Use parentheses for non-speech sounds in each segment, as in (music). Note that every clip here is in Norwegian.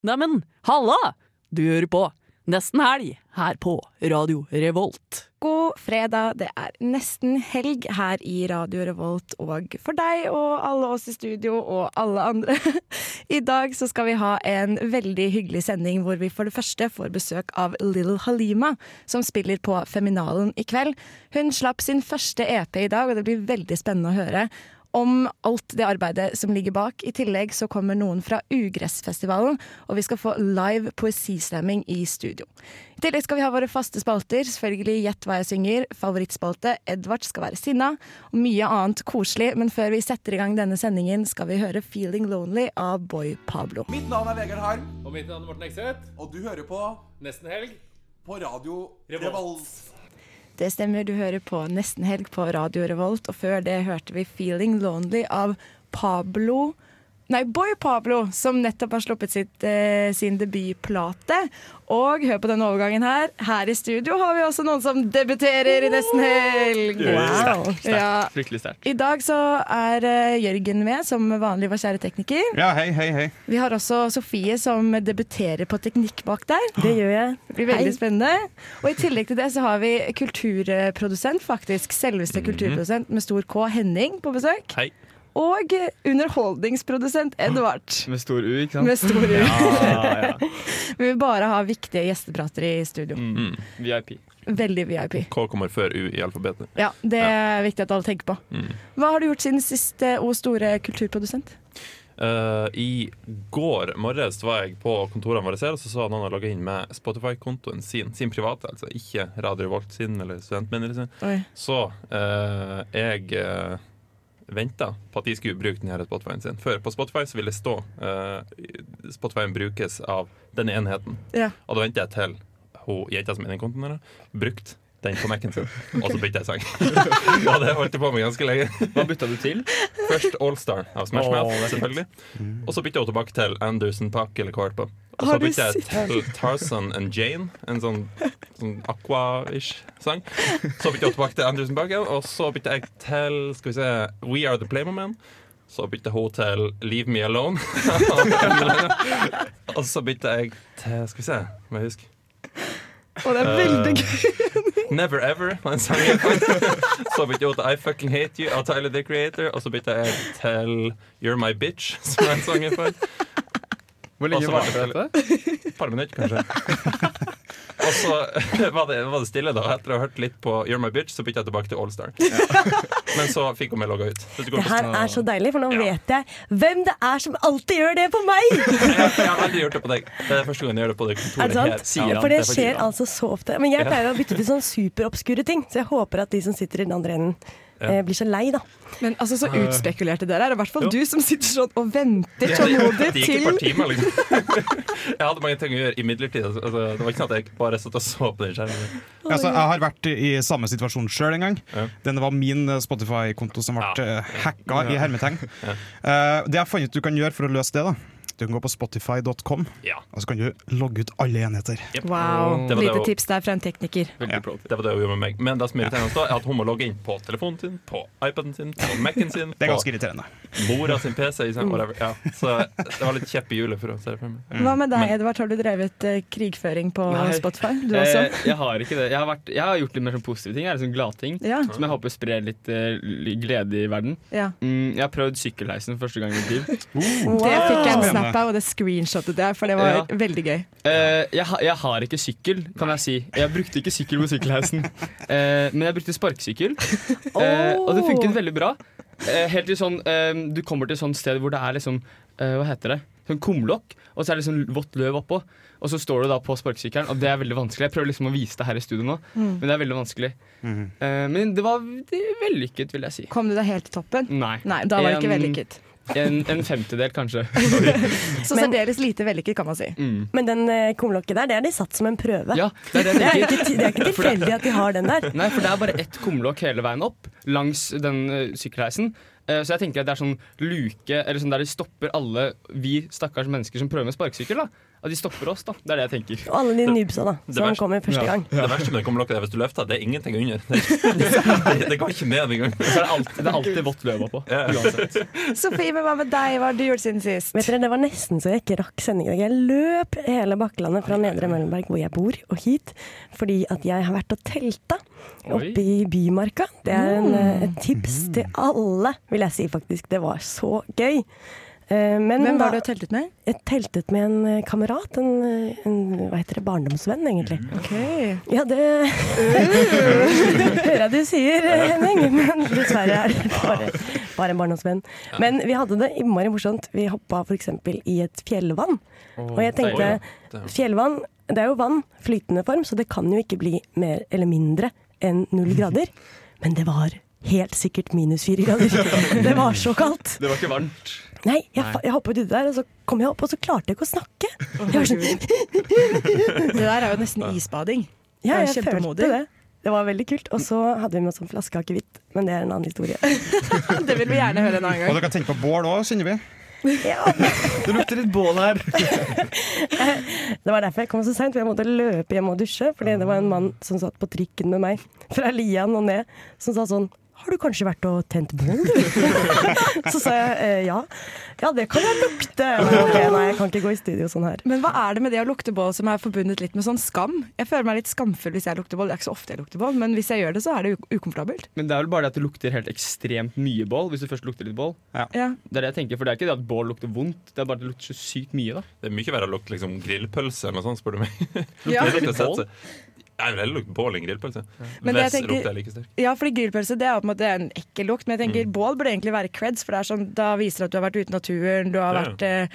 Neimen, halla! Du hører på Nesten helg her på Radio Revolt. God fredag, det er nesten helg her i Radio Revolt og for deg og alle oss i studio og alle andre. (laughs) I dag så skal vi ha en veldig hyggelig sending hvor vi for det første får besøk av Little Halima, som spiller på Feminalen i kveld. Hun slapp sin første EP i dag, og det blir veldig spennende å høre om alt det arbeidet som ligger bak. I tillegg så kommer noen fra Ugressfestivalen, og vi skal få live poesislamming i studio. I tillegg skal vi ha våre faste spalter. Selvfølgelig Gjett hva jeg synger, favorittspalte, Edvard skal være sinna, og mye annet koselig. Men før vi setter i gang denne sendingen, skal vi høre 'Feeling Lonely' av Boy Pablo. Mitt navn er Vegard Harm, Og mitt navn er Morten Ekseth. og du hører på Nesten helg. på radio Revolt. Revolt. Det stemmer, du hører på Nesten Helg på Radio Revolt, og før det hørte vi 'Feeling Lonely' av Pablo Nei, Boy Pablo, som nettopp har sluppet sitt, eh, sin debutplate. Og hør på denne overgangen her. Her i studio har vi også noen som debuterer i Nesten Helg. Wow. Ja. Fryktelig sterkt. I dag så er eh, Jørgen med, som vanlig vår kjære tekniker. Ja, hei, hei, hei. Vi har også Sofie som debuterer på teknikk bak der. Det gjør jeg. Det blir veldig spennende. Og i tillegg til det så har vi kulturprodusent, faktisk. Selveste kulturprodusent med stor K, Henning, på besøk. Hei. Og underholdningsprodusent Edvard. Med stor U, ikke sant? Med stor U. (laughs) Ja, ja. (laughs) Vi vil bare ha viktige gjestepratere i studio. Mm. VIP. Veldig VIP. K kommer før U i alfabetet. Ja, Det er viktig at alle tenker på. Mm. Hva har du gjort siden sist, eh, O store kulturprodusent? Uh, I går morges var jeg på kontorene våre her, og så så noen har logga inn med Spotify-kontoen sin, sin private, altså ikke Radio Volt sin eller Studentmedier sin. Oi. Så uh, jeg uh, venta på at de skulle bruke denne Spotify-en sin. For på Spotify så vil det stå uh, Spotify-en brukes av denne enheten. Ja. Og da venter jeg til hun jenta som er i kontoen her, brukt den på Mac-en sin, og så bytta jeg sang. (laughs) og det holdt jeg på med ganske lenge. Hva bytta du til? Først Allstar av Smash Mouth, oh, selvfølgelig. Og så bytta hun tilbake til Anderson Pack eller Corpa. Og Har så du jeg Tarzan and Jane, en sånn, sånn aqua-ish sang. Så bytta jeg tilbake til Anderson Pack, og så bytta jeg til skal vi se, We Are The Playmo Man. Så bytta hun til Leave Me Alone. (laughs) og så bytta jeg til Skal vi se, må jeg huske. Og det er veldig gøy. (laughs) Never Ever var en sang jeg fant. (laughs) Så bytta jeg til I Fucking Hate You av Tyler the Creator. Og så bytta jeg til You're My Bitch, som er en sang jeg fant. Hvor lenge så var det dette? Et par minutter, kanskje. (laughs) Og så var det, var det stille, da. Etter å ha hørt litt på You're My Bitch, så bytta jeg tilbake til Allstar. (laughs) Men så fikk hun meg logga ut. Det her er så deilig, for nå Ja. vet jeg hvem det er som alltid gjør det på meg! (laughs) jeg, jeg har aldri gjort det på deg. Det er første gang jeg gjør det på det Er det sant? her. Sier han. For det det skjer altså så ofte. Men jeg pleier å bytte til sånn superobskure ting, så jeg håper at de som sitter i den andre enden, eh, blir så lei, da. Men altså, så utspekulerte dere er. I hvert fall du som sitter sånn og venter tålmodig Det gikk et par timer, liksom. (laughs) Jeg hadde mange ting å gjøre imidlertid. Altså, det var ikke sånn at jeg bare satt og så på den skjermen. Altså, jeg har vært i samme situasjon sjøl en gang. Ja. Den var min eh, Spotify-konto som ble Ja. eh, hacka i hermetegn. Eh, det jeg fant ut du kan gjøre for å løse det, da du kan gå på spotify.com, Ja. og så kan du logge ut alle enheter. Wow. Det var det Lite jo- tips der fra en tekniker. Ja. Det var det hun gjorde med meg. Men det som er oss da, er at hun må logge inn på telefonen sin, på iPaden sin, på Mac-en sin, (laughs) Det er ganske irriterende. mora sin PC. Whatever. Ja. Så det var litt kjepp i hjulet for å se det for meg. Hva med deg, Men- Edvard? Har du drevet eh, krigføring på Nei. Spotify? Du også? Eh, jeg har ikke det. Jeg har, vært, jeg har gjort litt mer sånn positive ting. Er sånn gladting. Ja. Som jeg håper sprer litt eh, glede i verden. ja. Mm, jeg har prøvd sykkelheisen første gang i mitt liv. Det fikk jeg en snap av, og det screenshotet jeg, for det var Ja. veldig gøy. Uh, jeg, ha- jeg har ikke sykkel, kan jeg si. Jeg brukte ikke sykkel på sykkelheisen. uh, men jeg brukte sparkesykkel, uh, og det funket veldig bra. Eh, helt til sånn eh, Du kommer til et sånt sted hvor det er liksom Hva heter det? Sånn kumlokk, og så er det sånn vått løv oppå. Og så står du da på sparkesykkelen, og det er veldig vanskelig. Jeg prøver liksom å vise det her i studio nå, men det er veldig vanskelig. Eh, men det var det vellykket, vil jeg si. Kom du deg helt til toppen? Nei. Nei, da var det ikke vellykket. En, en femtedel, kanskje. (laughs) Så særdeles lite vellykket, kan man si. Mm. Men den eh, kumlokket der, det er de satt som en prøve. Ja, det er det Det er ikke, det er ikke tilfeldig at de har den der. Nei, for det er bare ett kumlokk hele veien opp langs den uh, sykkelheisen. Uh, Så jeg tenker at det er sånn luke Eller sånn der de stopper alle vi stakkars mennesker som prøver med sparkesykkel. da At de stopper oss, da. Det er det jeg tenker. Og alle de noobsa da, som verste- kommer første gang. Det verste med det kommer dere er hvis du løfter, det er ingenting under. (laughs) Det, det, det går ikke ned engang. Er det alltid, det er alltid vått løva på. Ja. Uansett. Sofie, men hva med deg? Hva har du gjort siden sist? Vet dere, Det var nesten så jeg ikke rakk sending i dag. Jeg løp hele Bakklandet fra Nedre Møllenberg, hvor jeg bor, og hit. Fordi at jeg har vært og telta oppe i Bymarka. Det er en, eh, et tips til alle, vil jeg si faktisk. Det var så gøy. Eh, Men Hvem var det du teltet med? Jeg teltet med en eh, kamerat. En, en hva heter det, barndomsvenn, egentlig. Ok. Ja, det (laughs) hører jeg du sier, Henning. Men dessverre er det bare, bare en barndomsvenn. Men vi hadde det innmari morsomt. Vi hoppa f.eks. i et fjellvann. Og jeg tenkte fjellvann, det er jo vann, flytende form, så det kan jo ikke bli mer eller mindre enn null grader. Men det var helt sikkert minus fire grader. (laughs) Det var så kaldt. Det var ikke varmt. Nei, jeg, Nei. jeg hoppet uti der, og så kom jeg opp, og så klarte jeg ikke å snakke. Jeg var sånn, Det der er jo nesten isbading. Ja, er jeg følte det. Det var veldig kult. Og så hadde vi med oss en flaske akevitt, men det er en annen historie. (laughs) Det vil vi gjerne høre en annen gang. Og dere kan tenke på bål òg, kjenner vi. Ja, (laughs) Det lukter litt bål her. (laughs) det var derfor jeg kom så seint, for jeg måtte løpe hjem og dusje. Fordi det var en mann som satt på trikken med meg fra Lian og ned, som sa sånn har du kanskje vært og tent bål, du? (laughs) så sa jeg eh, ja. Ja, det kan jeg lukte. Ok, nei, jeg kan ikke gå i studio sånn her. Men hva er det med det å lukte bål som er forbundet litt med sånn skam? Jeg føler meg litt skamfull hvis jeg lukter bål. Det er ikke så ofte jeg lukter bål, men hvis jeg gjør det, så er det ukomfortabelt. Men det er vel bare det at det lukter helt ekstremt mye bål. Hvis du først lukter litt bål Ja. Det er det jeg tenker, for det er ikke det at bål lukter vondt, det er bare at det lukter så sykt mye. da Det er mye verre å lukte liksom, grillpølse eller noe sånt, spør du meg. Ja. (laughs) Det litt bål? sett- Jeg vil heller lukte bål enn grillpølse. Men Hvis tenker- lukt er like sterk. Ja, fordi grillpølse det er på en måte en ekkel lukt, men jeg tenker Mm. bål burde egentlig være creds, for det er sånn, da viser det at du har vært ute i naturen, du har Ja. vært eh,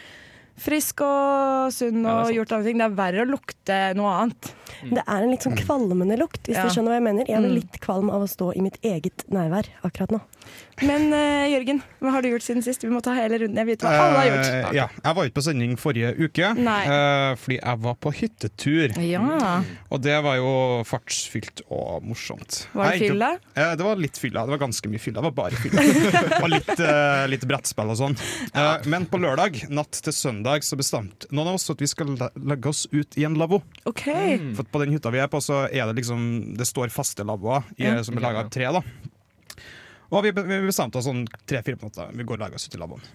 frisk og sunn og ja, gjort andre ting. Det er verre å lukte noe annet. Det er en litt sånn kvalmende lukt, hvis Ja. du skjønner hva jeg mener. Jeg blir Mm. litt kvalm av å stå i mitt eget nærvær akkurat nå. Men uh, Jørgen, hva har du gjort siden sist? Vi må ta hele runden. Jeg vet hva alle har gjort. Eh, ja, jeg var ikke på sending forrige uke, eh, fordi jeg var på hyttetur. Ja. Og det var jo fartsfylt og morsomt. Var det fylla? fyll. Det var litt fylla. Det var ganske mye fylla. Det var bare fylla. (laughs) og litt, litt brettspill og sånn. Eh, men på lørdag, natt til søndag, så bestemte noen av oss at vi skal le- legge oss ut i en lavvo. OK. For på den hytta vi er på, så er det liksom Det står faste lavvoer som er laga av tre. da Og vi, vi bestemte oss sånn tre-fire på natta. Vi går og legger oss ut i lavvoen.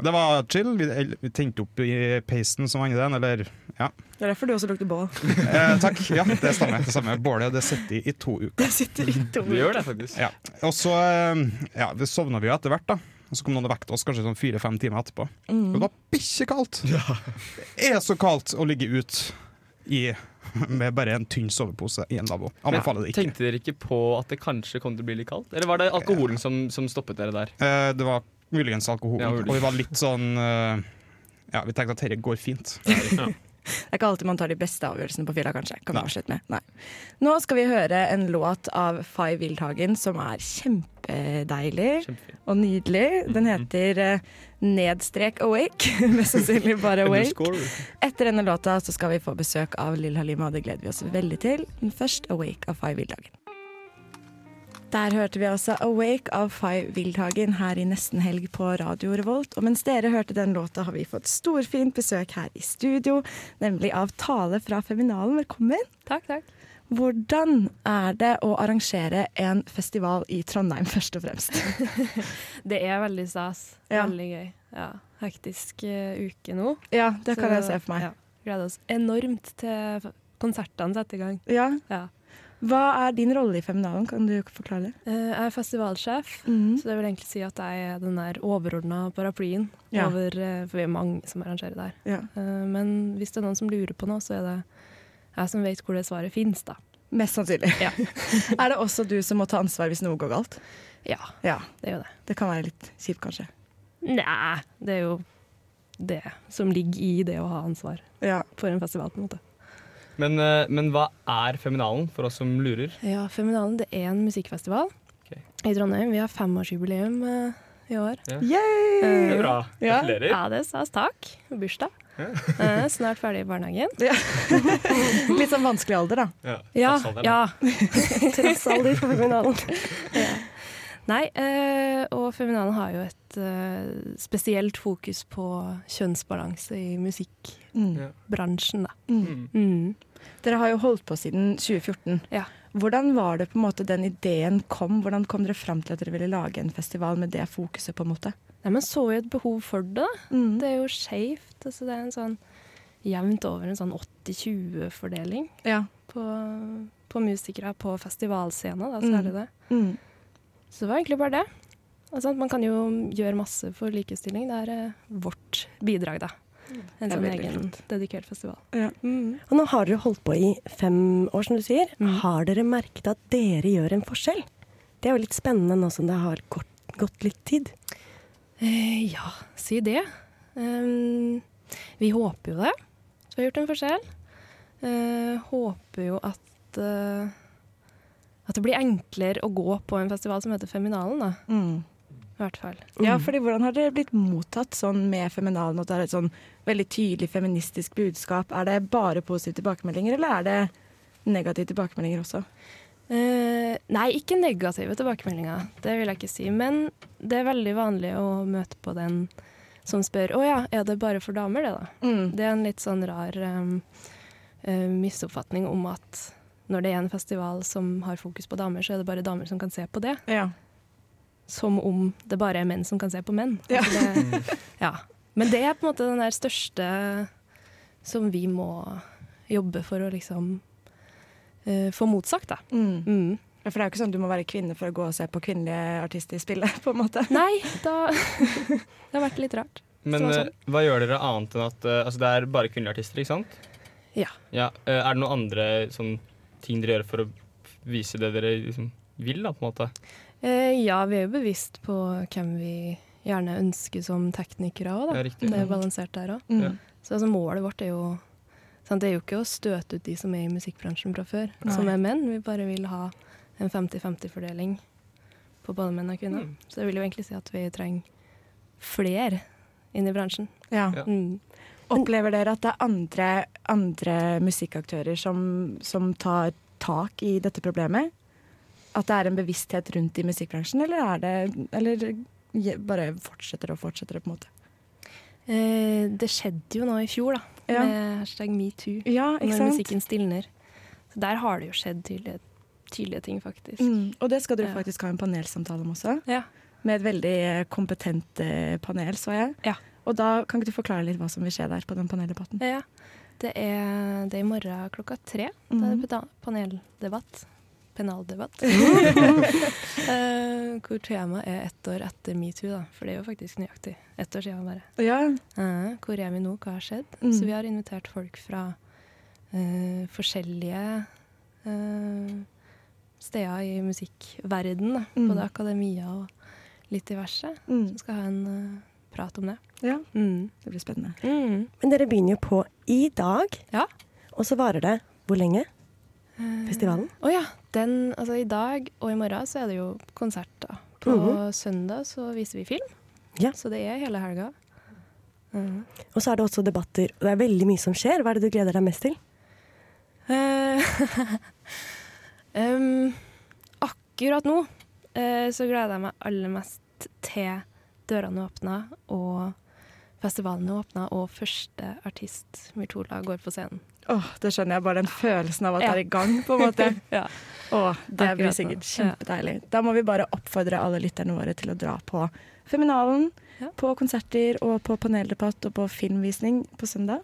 Det var chill. Vi, vi tente opp i peisen som var den, eller ja. Det er derfor du også lukter bål. (laughs) Eh, takk. Ja, det stemmer. Det stemmer. Bålet det sitter i, i to uker. Det sitter i to uker. Det gjør det faktisk. Ja. Og så eh, ja, vi sovna vi jo etter hvert, da. Og så kom noen og vekket oss kanskje sånn fire-fem timer etterpå. Og det var bikkjekaldt! Det er så kaldt å ligge ut i (laughs) med bare en tynn sovepose i en lavvo. Anbefaler det ikke. Tenkte dere ikke på at det kanskje kom til å bli litt kaldt? Eller var det alkoholen som, som stoppet dere der? Eh, det var muligens alkoholen, Ja, og vi var litt sånn eh, Ja, vi tenkte at dette går fint. (laughs) Det er ikke alltid man tar de beste avgjørelsene på fylla, kanskje. Kan. Nei. Nå skal vi høre en låt av Fay Wildhagen som er kjempedeilig Kjempefin. og nydelig. Den heter uh, Nedstrek Awake. (laughs) Mest sannsynlig bare Awake. Etter denne låta så skal vi få besøk av Lill Halima, og det gleder vi oss veldig til. Men først Awake av Fay Wildhagen. Der hørte vi altså Awake av Fay Wildhagen her i Nesten Helg på Radio Revolt. Og mens dere hørte den låta, har vi fått storfint besøk her i studio, nemlig av Tale fra Feminalen. Velkommen. Takk, takk. Hvordan er det å arrangere en festival i Trondheim, først og fremst? (laughs) Det er veldig stas. Ja. Veldig gøy. Ja. Hektisk eh, uke nå. Ja, det kan Så, jeg se for meg. Ja. Gleder oss enormt til konsertene setter i gang. Ja. Ja. Hva er din rolle i Feminalen? Kan du forklare det? Eh, Jeg er festivalsjef, mm. så det vil egentlig si at jeg er den der overordna paraplyen. Ja. Over, eh, for vi er mange som arrangerer der. Ja. Eh, Men hvis det er noen som lurer på noe, så er det jeg som vet hvor det svaret finnes, da. Mest sannsynlig. Ja. (laughs) er det også du som må ta ansvar hvis noe går galt? Ja, Ja, det jo det. Det kan være litt kjipt, kanskje. Nei, det er jo det som ligger i det å ha ansvar Ja. for en festival, på en måte. Men, eh, men hva er Feminalen, for oss som lurer? Ja, Feminalen det er en musikkfestival okay. i Trondheim. Vi har femårsjubileum eh, i år. Yay! Det er bra. Gratulerer. Ja, det er stas. Takk. Bursdag. Ja. (laughs) snart ferdig i barnehagen. (laughs) Litt sånn vanskelig alder, da. Ja, Ja, alder det. ja. (laughs) Trossalder for feminalen. Nei, eh, og Feminalen har jo et eh, spesielt fokus på kjønnsbalanse i musikkbransjen, da. Mm. Mm. Dere har jo holdt på siden 2014. Ja. Hvordan var det på en måte den ideen kom? Hvordan kom dere fram til at dere ville lage en festival med det fokuset? på en måte? Nei, men så jo et behov for det, da. Mm. Det er jo skeivt. Altså, det er en sånn jevnt over en sånn 80-20-fordeling Ja. på, på musikere på festivalscena, da, Mm. særlig det. Mm. Så det var egentlig bare det. Altså, man kan jo gjøre masse for likestilling. Det er eh, vårt bidrag, da. En Det er sånn egen flott. dedikert festival. Ja. Mm. Og nå har dere holdt på i fem år, som du sier. Mm. Har dere merket at dere gjør en forskjell? Det er jo litt spennende nå som det har gått, gått litt tid. Eh, ja, si det. Um, vi håper jo det. Så vi har gjort en forskjell. Uh, håper jo at eh, at det blir enklere å gå på en festival som heter Feminalen, da. Mm. I hvert fall. Ja, fordi Hvordan har dere blitt mottatt sånn med Feminalen? At det er et sånn veldig tydelig feministisk budskap? Er det bare positive tilbakemeldinger, eller er det negative tilbakemeldinger også? Uh, nei, ikke negative tilbakemeldinger, det vil jeg ikke si. Men det er veldig vanlig å møte på den som spør å ja, er det bare for damer, det da? Mm. Det er en litt sånn rar um, uh, misoppfatning om at når det er en festival som har fokus på damer, så er det bare damer som kan se på det. Ja. Som om det bare er menn som kan se på menn. Ja. Altså det, ja. Men det er på en måte den der største som vi må jobbe for å liksom uh, få motsagt, da. Mm. Mm. Ja, For det er jo ikke sånn at du må være kvinne for å gå og se på kvinnelige artister spille, (laughs) på en måte. Nei, da (laughs) Det har vært litt rart. Men eh, hva gjør dere annet enn at uh, Altså, det er bare kvinnelige artister, ikke sant? Ja. ja er det noen andre sånn, ting dere gjør for å vise det dere liksom, vil, da, på en måte? Eh, ja, vi er jo bevisst på hvem vi gjerne ønsker som teknikere òg, da. Ja, riktig. Det er balansert der òg. Mm. Ja. Så altså, målet vårt er jo sant, Det er jo ikke å støte ut de som er i musikkbransjen fra før, som er menn. Vi bare vil ha en 50-50-fordeling på både menn og kvinner. Mm. Så det vil jo egentlig si at vi trenger flere inn i bransjen. Ja. Ja. Mm. Opplever dere at det er andre, andre musikkaktører som, som tar tak i dette problemet? At det er en bevissthet rundt i musikkbransjen, eller er det Eller bare fortsetter og fortsetter det, på en måte? Eh, det skjedde jo nå i fjor, da, Ja. med hashtag metoo, Ja, når sant? musikken stilner. Så der har det jo skjedd tydelige, tydelige ting, faktisk. Mm. Og det skal dere Ja. faktisk ha en panelsamtale om også. Ja. Med et veldig kompetent eh, panel, så jeg. Ja. Og da kan ikke du forklare litt hva som vil skje der på den paneldebatten? Ja. Det er, det er i morgen klokka tre. Da Mhm. er det paneldebatt. Penaldebatt. uh, (laughs) (laughs) hvor temaet er ett år etter metoo, da. For det er jo faktisk nøyaktig ett år siden bare. Ja. Uh, hvor er vi nå, hva har skjedd? Mm. Så vi har invitert folk fra uh, forskjellige steder i musikkverden. Mm. Både akademia og litt diverse. Mm. Som skal ha en prat om det. ja. Mm. Det blir spennende. Mm. Men dere begynner jo på i dag, Ja. og så varer det hvor lenge? Festivalen? Å ja. Den, altså I dag og i morgen så er det jo konsert. da. På Mhm. søndag så viser vi film. Ja. Så det er hele helga. Mhm. Og så er det også debatter, og det er veldig mye som skjer. Hva er det du gleder deg mest til? Eh, em, (laughs) akkurat nå eh, så gleder jeg meg aller mest til dørene åpna og festivalen er åpna og første artist, Mirtola, går på scenen. Åh, det skjønner jeg. Bare den følelsen av at Ja. det er i gang, på en måte. (laughs) Ja. Åh, det Akkurat blir sikkert sikkert Ja. kjempedeilig. Da må vi bare oppfordre alle lytterne våre til å dra på Feminalen, Ja. på konserter og på paneldebatt og på filmvisning på søndag.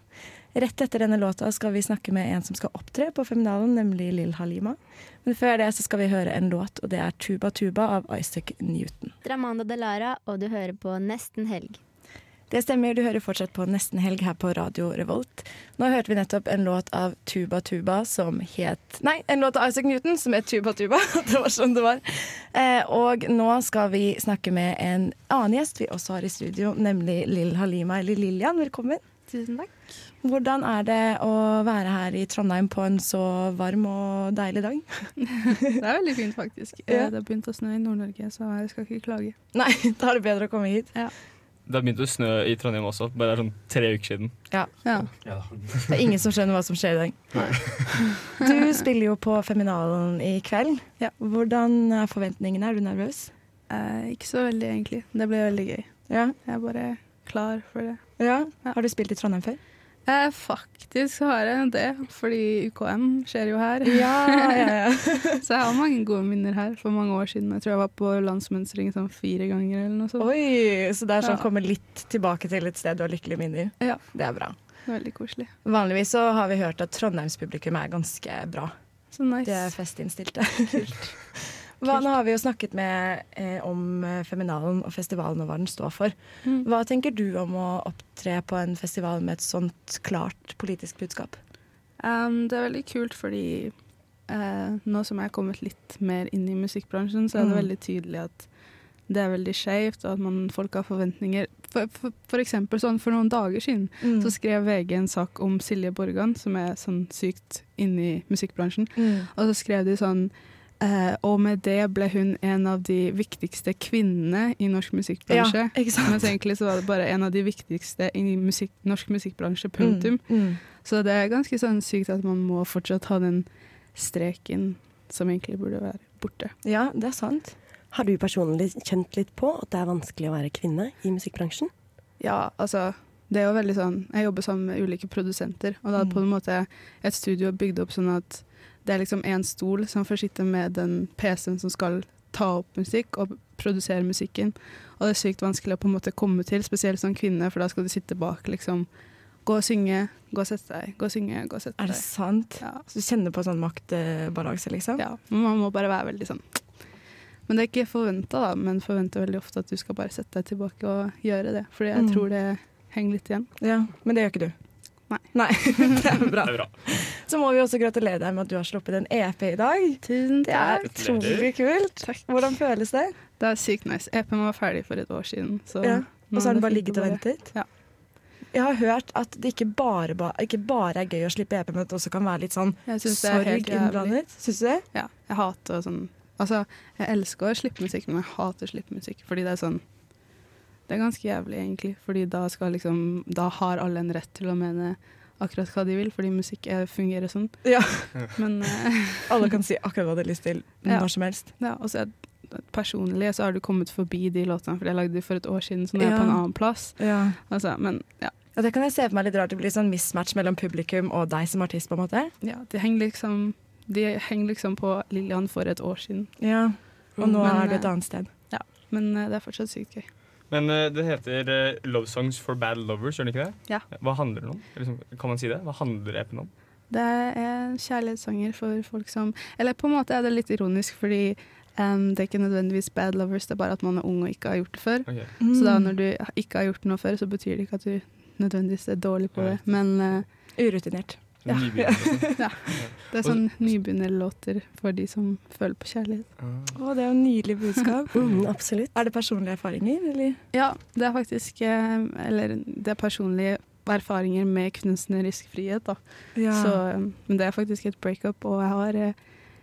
Rett etter denne låta skal vi snakke med en som skal opptre på Feminalen, nemlig Lill Halima. Men før det så skal vi høre en låt, og det er Tuba Tuba av Isaac Newton. Dramanda Delara, og du hører på Nesten helg. Det stemmer, du hører fortsatt på Nesten helg her på Radio Revolt. Nå hørte vi nettopp en låt av Tuba Tuba som het Nei, en låt av Isaac Newton som het Tuba Tuba. (laughs) det var sånn det var. Eh, og nå skal vi snakke med en annen gjest vi også har i studio, nemlig Lill Halima, eller Lillian. Velkommen. Tusen takk. Hvordan er det å være her i Trondheim på en så varm og deilig dag? (laughs) Det er veldig fint, faktisk. Ja. Eh, Det har begynt å snø i Nord-Norge, så jeg skal ikke klage. Nei, (laughs) da er det bedre å komme hit. Det har begynt å snø i Trondheim også, bare det er sånn tre uker siden. Ja. Ja. Det er ingen som skjønner hva som skjer i dag. (laughs) Du spiller jo på Feminalen i kveld. Hvordan er forventningene? Er du nervøs? Eh, ikke så veldig, egentlig. Det ble veldig gøy. Ja. Jeg er bare klar for det. ja. Har du spilt i Trondheim før? Eh, faktisk har jeg det, fordi UKM skjer jo her. Ja, ja, ja. (laughs) så jeg har mange gode minner her for mange år siden. Jeg tror jeg var på landsmønstring sånn fire ganger eller noe sånt. Oi, så det er sånn Ja. komme litt tilbake til et sted du har lykkelige minner. Ja. Det er bra. Veldig koselig. Vanligvis så har vi hørt at Trondheimspublikum er ganske bra. Så nice. De er festinnstilte. (laughs) Hva, nå har vi jo snakket med, eh, om eh, Feminalen og festivalen og hva den står for. Mm. Hva tenker du om å opptre på en festival med et sånt klart politisk budskap? Um, det er veldig kult fordi eh, nå som jeg er kommet litt mer inn i musikkbransjen, så er det Mm. veldig tydelig at det er veldig skjevt, og at man, folk har forventninger. For, for, for eksempel sånn for noen dager siden Mm. så skrev VG en sak om Silje Borgan, som er sånn sykt inne i musikkbransjen. Mm. Og så skrev de sånn Og med det ble hun en av de viktigste kvinnene i norsk musikkbransje. Ja. Mens egentlig så var det bare en av de viktigste i musikk, norsk musikkbransje, punktum. Mm. Mm. Så det er ganske sånn sykt at man må fortsatt ha den streken som egentlig burde være borte. Ja, det er sant. Har du personlig kjent litt på at det er vanskelig å være kvinne i musikkbransjen? Ja, altså det er jo veldig sånn Jeg jobber sammen med ulike produsenter, og da er Mm. på en måte et studio bygd opp sånn at det er liksom én stol som får sitte med den PC-en som skal ta opp musikk og produsere musikken. Og det er sykt vanskelig å på en måte komme til, spesielt som kvinne, for da skal du sitte bak liksom Gå og synge, gå og sette deg, gå og synge, gå og sette deg. Er det sant? Ja. Så du kjenner på sånn maktbalanse, liksom? Ja, man må bare være veldig sånn Men det er ikke forventa, da. Men forventer veldig ofte at du skal bare sette deg tilbake og gjøre det. Fordi jeg Mm. tror det henger litt igjen. Ja, Men det gjør ikke du? Nei. (laughs) det er bra. Det er bra. Så må vi også gratulere deg med at du har sluppet en EP i dag. Tusen takk. Det er utrolig kult. Takk. Hvordan føles det? Det er sykt nice. EP-en var ferdig for et år siden. Så Ja. Og så har den bare ligget og ventet? Ja. Jeg har hørt at det ikke bare, ikke bare er gøy å slippe EP, men at det også kan være litt sånn sorg innblandet. Syns du det? Ja, jeg hater sånn Altså, jeg elsker å slippe musikk, men jeg hater å slippe musikk. Fordi det er sånn Det er ganske jævlig, egentlig. Fordi da liksom Da har alle en rett til å mene akkurat hva de vil, fordi musikk er, fungerer sånn. Ja. (laughs) Men uh, Alle kan si akkurat hva de har lyst til (laughs) Ja. som helst. Ja, og så er personlig så har du kommet forbi de låtene, for jeg lagde de for et år siden, så nå er jeg Ja. på en annen plass. Ja. Altså, men ja. Ja, det kan jeg se for meg litt rart. Det blir sånn mismatch mellom publikum og deg som artist, på en måte. ja de henger liksom De henger liksom på Lillian for et år siden. Ja. Og nå Men, er du et eh, annet sted. Ja, men eh, det er fortsatt sykt gøy. Men uh, det heter uh, Love Songs for Bad Lovers, gjør det ikke det? Ja. Hva handler det om? Liksom, kan man si det? Hva handler EP-en om? Det er kjærlighetssanger for folk som Eller på en måte er det litt ironisk, fordi um, det er ikke nødvendigvis bad lovers, det er bare at man er ung og ikke har gjort det før. Ok. Så da Mm. når du ikke har gjort noe før, så betyr det ikke at du nødvendigvis er dårlig på det. Men uh, Urutinert. Ja. Nybegynner, liksom. (laughs) ja, det er sånn nybegynnerlåter for de som føler på kjærlighet. Ah. Å, det er jo nydelig budskap. (laughs) Mm, absolutt. Er det personlige erfaringer, eller? Ja, det er faktisk eh, Eller det er personlige erfaringer med kunstnerisk frihet, da. Ja. Så, um, men det er faktisk et breakup, og jeg har eh,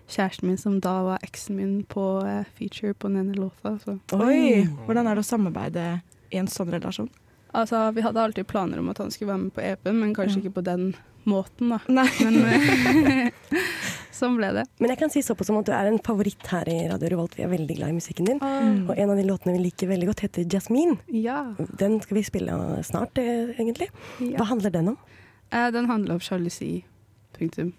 kjæresten min som da var eksen min på eh, feature på den ene låta. Så. Oi! Hvordan er det å samarbeide i en sånn relasjon? Altså, vi hadde alltid planer om at han skulle være med på EP-en, men kanskje Ja. ikke på den måten, da. Nei. Men eh, (laughs) sånn ble det. Men jeg kan si såpass som at du er en favoritt her i Radio Revolt. Vi er veldig glad i musikken din. Mm. Og en av de låtene vi liker veldig godt, heter 'Jasmine'. Ja. Den skal vi spille snart, eh, egentlig. ja. Hva handler den om? Eh, den handler om sjalusi. Punktum.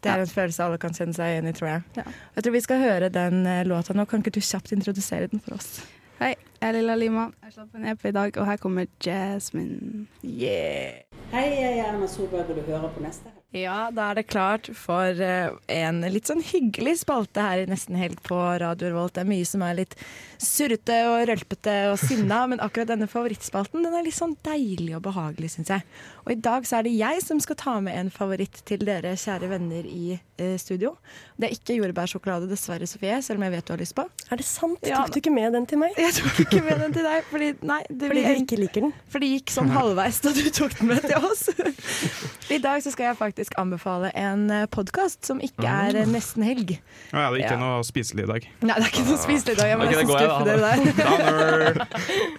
Det er en følelse alle kan kjenne seg igjen i, tror jeg. Ja. Jeg tror vi skal høre den eh, låta nå. Kan ikke du kjapt introdusere den for oss? Hei, jeg er Lilla Lima. Jeg slapp en EP i dag, og her kommer Jasmine. Yeah! Hei, jeg er Erna Solberg, og du hører på neste. Ja, da er det klart for eh, en litt sånn hyggelig spalte her i Nesten Helg på Radio Revolt. Det er mye som er litt surrete og rølpete og sinna, (laughs) men akkurat denne favorittspalten den er litt sånn deilig og behagelig, syns jeg. Og i dag så er det jeg som skal ta med en favoritt til dere kjære venner i eh, studio. Det er ikke jordbærsjokolade, dessverre, Sofie, selv om jeg vet du har lyst på. Er det sant? Ja, Tok du ikke med den til meg? Jeg tok ikke med den til deg, fordi, nei, det, Fordi jeg ikke liker den? for det gikk sånn halvveis da du tok den med til oss. (laughs) I dag så skal jeg faktisk anbefale en podkast som ikke er eh, nesten helg. Nå er det ikke Ja. noe spiselig i dag. Nei, det er ikke noe spiselig i dag. Jeg må okay, da nesten skuffe da. dere der.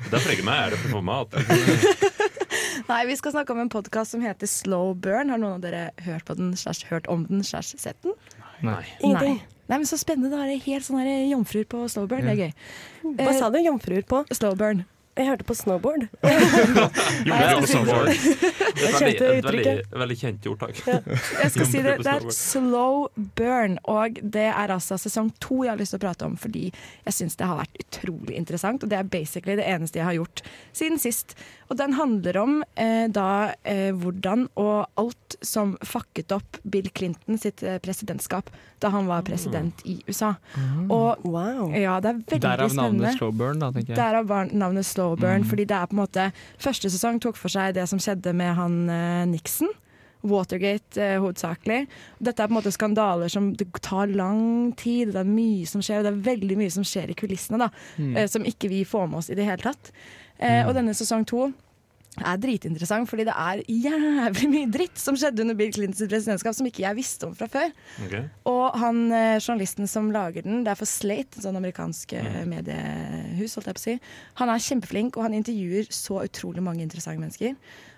Det freger meg. Er det for å mat? (laughs) Nei, Vi skal snakke om en podkast som heter Slow Burn. Har noen av dere hørt på den, slash hørt om den, slash sett den? Nei. Ingenting. Nei, men Så spennende. Da er det helt sånn jomfruer på slowburn. Det er gøy. Hva sa du? Jomfruer på? Slowburn. Jeg hørte på snowboard. (laughs) Jo, (laughs) (laughs) det er snowboard. det. Det er et Jeg veldig, kjente et veldig, uttrykket. veldig kjent ordtak. Jeg skal si det, det er slow burn, og det er altså sesong to jeg har lyst til å prate om, fordi jeg syns det har vært utrolig interessant, og det er basically det eneste jeg har gjort siden sist. Og den handler om eh, da eh, hvordan og alt som fucket opp Bill Clinton sitt eh, presidentskap da han var president i USA. Og ja, det er veldig Derav spennende. navnet Slowburn, da, tenker jeg. Derav navnet Slow Burn, Mm. fordi det er på en måte Første sesong tok for seg det som skjedde med han eh, Nixon. Watergate eh, hovedsakelig. Dette er på en måte skandaler som det tar lang tid, det er mye som skjer, og det er veldig mye som skjer i kulissene da, Mm. eh, som ikke vi får med oss i det hele tatt. Eh, Mm. Og denne sesong to er dritinteressant, fordi det er jævlig mye dritt som skjedde under Bill Clintons presidentskap som ikke jeg visste om fra før. Og han eh, journalisten som lager den, det er for Slate, sånn amerikansk mm. mediehus, holdt jeg på å si. Han er kjempeflink, og han intervjuer så utrolig mange interessante mennesker.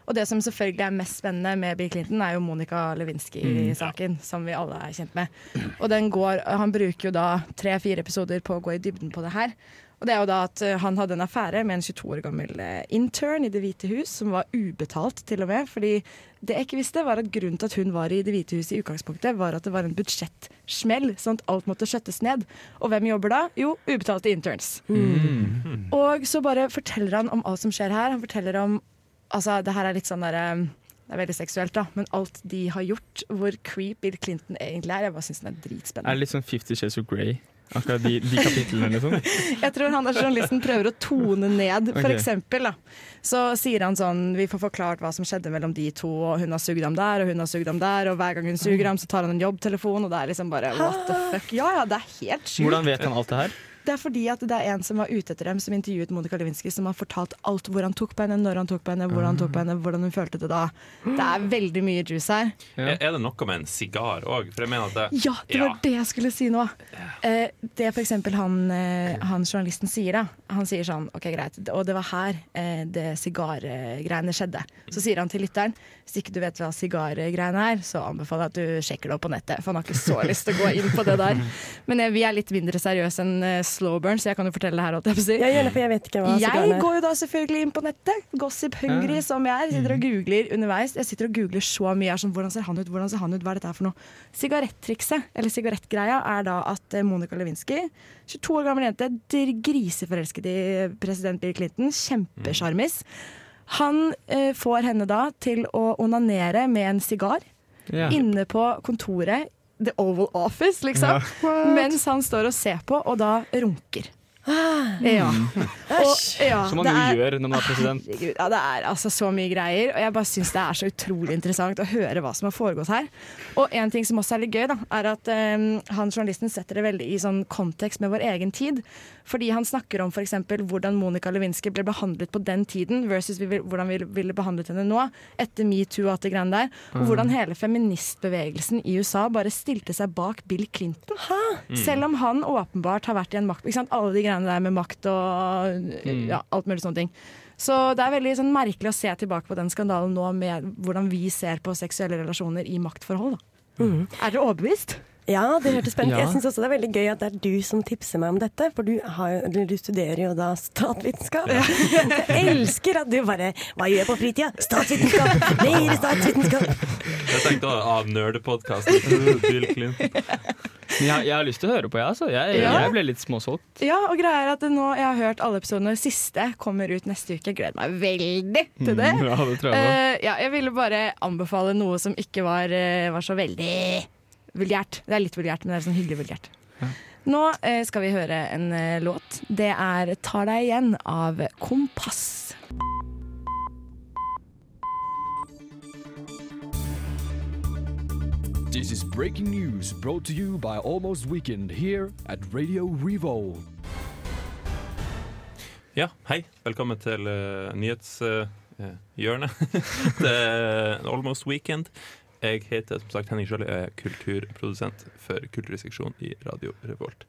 Og det som selvfølgelig er mest spennende med Bill Clinton, er jo Monica Lewinsky-saken, som vi alle er kjent med. Og den går, han bruker jo da tre-fire episoder på å gå i dybden på det her. Og det er jo da at eh, Han hadde en affære med en 22 år gammel eh, intern i Det hvite hus, som var ubetalt til og med. Fordi det jeg ikke visste, var at grunnen til at hun var i Det hvite huset i utgangspunktet, var at det var en budsjettsmell, sånn at alt måtte skjøttes ned. Og hvem jobber da? Jo, ubetalte interns. Og så bare forteller han om alt som skjer her. Han forteller om Altså, det her er litt sånn derre det er veldig seksuelt, da, men alt de har gjort, hvor creep Bill Clinton egentlig er, jeg bare syns den er Er dritspennende. det litt sånn Fifty Shades of Grey? Akkurat de, de kapitlene, liksom? (laughs) Jeg tror han der journalisten prøver å tone ned, for eksempel. Da. Så sier han sånn Vi får forklart hva som skjedde mellom de to, og hun har sugd ham der, og hun har sugd ham der, og hver gang hun suger ham, så tar han en jobbtelefon, og det er liksom bare what the fuck. Ja ja, det er helt sjukt. Hvordan vet han alt det her? Det er fordi at det er en som var ute etter dem, som intervjuet Monica Lewinsky, som har fortalt alt hvor han tok på henne, når han tok på henne, hvordan han tok på henne, hvordan hun følte det da. Det er veldig mye juice her. Er, er det noe med en sigar òg? For jeg mener at det Ja, det var det jeg skulle si nå. Eh, det for eksempel han, eh, han journalisten sier, da. Han sier sånn OK, greit, og det var her eh, det sigargreiene skjedde. Så sier han til lytteren hvis ikke du vet hva sigargreiene er, så anbefaler jeg at du sjekker det opp på nettet. For han har ikke så lyst til å gå inn på det der. (laughs) Men eh, vi er litt mindre seriøse enn eh, Slowburn, så jeg kan jo fortelle det her. Jeg, si. Ja, gjerne, for jeg vet ikke hva jeg går jo da selvfølgelig inn på nettet. Gossip hungry Ja. som jeg er. Sitter og googler underveis. Jeg sitter og googler så mye. Jeg er sånn, hvordan ser han ut? Hvordan ser han ut? Hva er dette her for noe? Sigarettrikset, eller sigarettgreia, er da at eh, Monica Lewinsky, 22 år gammel jente, griseforelsket i president Bill Clinton, kjempesjarmis. Han eh, får henne da til å onanere med en sigar Ja. inne på kontoret, The Oval Office, liksom, Ja. mens han står og ser på, og da runker. Ja. Og, ja, Som man jo er- gjør når man er president. Herregud, ja, det er altså så mye greier, og jeg bare syns det er så utrolig interessant å høre hva som har foregått her. Og en ting som også er litt gøy, da, er at um, han journalisten setter det veldig i sånn kontekst med vår egen tid. Fordi han snakker om f.eks. hvordan Monica Lewinsky ble behandlet på den tiden, versus vi vil, hvordan vi ville behandlet henne nå, etter metoo og alt det greiene der. Og Mm. hvordan hele feministbevegelsen i USA bare stilte seg bak Bill Clinton. Mm. Selv om han åpenbart har vært i en makt ikke sant? Alle de greiene der med makt og Mm. ja, alt mulig sånne ting. Så det er veldig sånn, merkelig å se tilbake på den skandalen nå med hvordan vi ser på seksuelle relasjoner i maktforhold. Da. Er dere overbevist? Ja, det hørtes spennende ut. Ja. Jeg syns også det er veldig gøy at det er du som tipser meg om dette, for du, har, du studerer jo da statsvitenskap. Jeg elsker at du bare Hva gjør jeg på fritida? Statsvitenskap! Mer statsvitenskap! Jeg tenkte å- avnerde podkasten til (laughs) Bill Clinton. Jeg, jeg har lyst til å høre på, jeg. Altså. Jeg, Ja. jeg ble litt småsolgt. Ja, og greia er at nå, Jeg har hørt alle episodene. Siste kommer ut neste uke. Jeg gleder meg veldig til det. Mm, ja, det tror jeg. Eh, ja, jeg ville bare anbefale noe som ikke var, uh, var så veldig vulgært. Det er litt vulgært, men det er sånn hyggelig vulgært. Nå uh, skal vi høre en låt. Det er 'Tar deg igjen' av Kompass. This is breaking news brought to you by Almost Weekend here at Radio Revolt. Ja, hei. Velkommen til uh, nyhetshjørnet. (laughs) det er Almost Weekend. Jeg heter som sagt Henning Sjøli, er kulturprodusent for Kulturseksjon i Radio Revolt.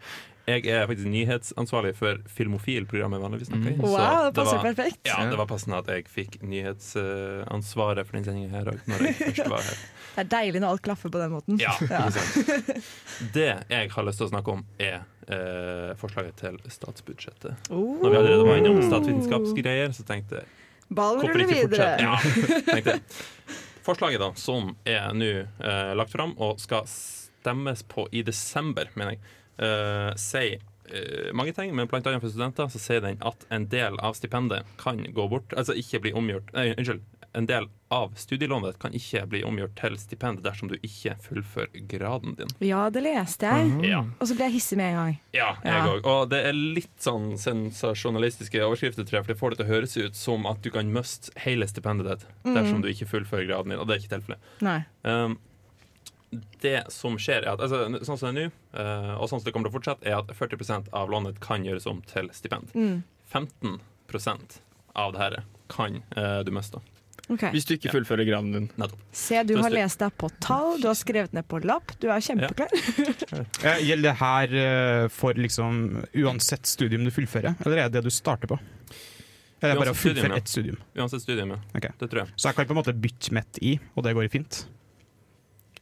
Jeg er faktisk nyhetsansvarlig for Filmofil-programmet vanligvis snakker i. Mm. Wow, Så det passer var- perfekt. Ja, det var passende at jeg fikk nyhetsansvaret for den sendinga her òg, når jeg først var her. Det er deilig når alt klaffer på den måten. Ja, sant. (laughs) Det jeg har lyst til å snakke om, er eh, forslaget til statsbudsjettet. Oh. Når vi allerede var innom statsvitenskapsgreier, så tenkte jeg Ballen ruller videre. Ja, (laughs) tenkte jeg. Forslaget da, som er nå eh, lagt fram og skal stemmes på i desember, mener jeg, eh, sier eh, mange ting, men blant annet for studenter så sier den at en del av stipendet kan gå bort, altså ikke bli omgjort Nei, unnskyld. En del av studielånet kan ikke bli omgjort til stipend dersom du ikke fullfører graden din. Ja, det leste jeg. Ja. Og så ble jeg hissig med en gang. Ja, jeg Ja. Og det er litt sånn sensasjonalistiske overskrifter, tror jeg, for det får det til å høres ut som at du kan miste hele stipendet ditt Mhm. dersom du ikke fullfører graden din, og det er ikke tilfellet. Nei. Um, det som skjer, er at altså, sånn som det er nå, eh, og sånn som det kommer til å fortsette, er at 40% av lånet kan gjøres om til stipend. Mm. 15% av det her kan uh, du miste. Ok. Hvis du ikke fullfører graden din. Nettopp. Se, du har lest deg på tall, du har skrevet ned på lapp, du er kjempeklar. Ja. (laughs) Gjelder det her eh, for liksom uansett studium du fullfører, eller er det det du starter på? Eller er det bare å fullføre ett studium? Uansett studium, ja. Okay. Det tror jeg. Så jeg kan på en måte bytte mitt i, og det går fint?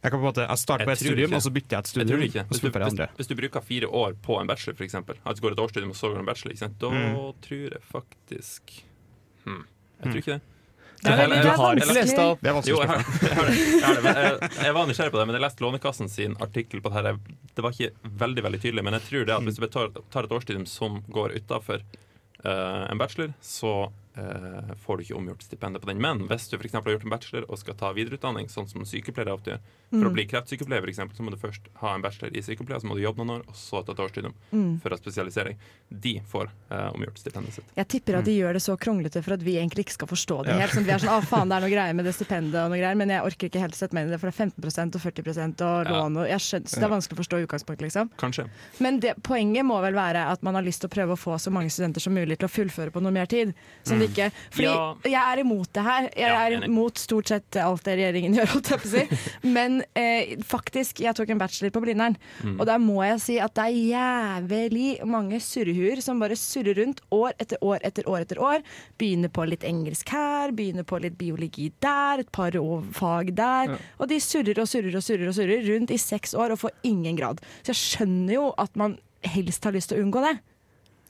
Jeg kan på en måte, jeg starter på et studium, ikke. og så bytter jeg et studium, Jeg ikke. Hvis du, hvis, hvis du bruker fire år på en bachelor, eksempel, at du går et årsstudium og så går en bachelor, ikke sant? da Mm. tror jeg faktisk hmm. Jeg tror ikke det. Det er veldig- Du har ikke lest det. Det er vanskelig Jo, jeg har, jeg har det. Jeg, har det. Men jeg, jeg var nysgjerrig på det, men jeg leste Lånekassen sin artikkel på det her. Det var ikke veldig veldig tydelig, men jeg tror det at hvis du tar, tar et årstid som går utafor en bachelor, så eh, får du ikke omgjort stipendet på den. Men hvis du for har gjort en bachelor og skal ta videreutdanning, sånn som sykepleiere ofte gjør, for å Mm. bli kreftsykepleier, eksempel, så må du først ha en bachelor i sykepleie, så må du jobbe noen år, og så ta et årsstudium Mm. for å spesialisering. De får eh, omgjort stipendet sitt. Jeg tipper at de gjør det så kronglete for at vi egentlig ikke skal forstå det Ja. helt. Sånn, vi er sånn, ah, faen, det er noe greier med det stipendet og noe greier, men jeg orker ikke helt sett meg inn i det, for det er 15% og 40 og lån og jeg skjønner, så det er vanskelig å forstå i utgangspunktet, liksom. Kanskje. Men det, poenget må vel være at man har lyst til å prøve å få så mange studenter som mulig til å fullføre på noe mer tid. Som det ikke, fordi Ja. jeg er imot det her. Jeg Ja, er imot stort sett alt det regjeringen (laughs) gjør, holdt jeg på å si. Men eh, faktisk, jeg tok en bachelor på Blindern, Mm. og der må jeg si at det er jævlig mange surrehuer som bare surrer rundt år etter år etter år etter år. Begynner på litt engelsk her, begynner på litt biologi der, et par fag der. Ja. Og de surrer og surrer og surrer og surrer rundt i seks år og får ingen grad. Så jeg skjønner jo at man helst har lyst til å unngå det.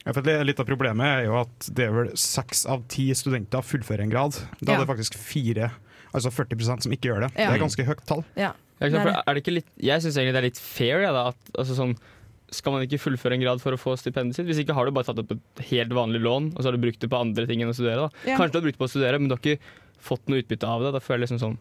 Ja, for litt av problemet er jo at det er vel seks av ti studenter fullfører en grad. Da Ja. er det faktisk fire, altså 40% som ikke gjør det. Ja. Det er ganske høyt tall. Ja. Ja, ikke sant, Det for det ikke litt, jeg syns egentlig det er litt fair. Ja, da, at, altså, sånn, skal man ikke fullføre en grad for å få stipendet sitt? Hvis ikke har du bare tatt opp et helt vanlig lån, og så har du brukt det på andre ting enn å studere. Da. Ja. Kanskje du har brukt det på å studere, men du har ikke fått noe utbytte av det. Da føler jeg liksom sånn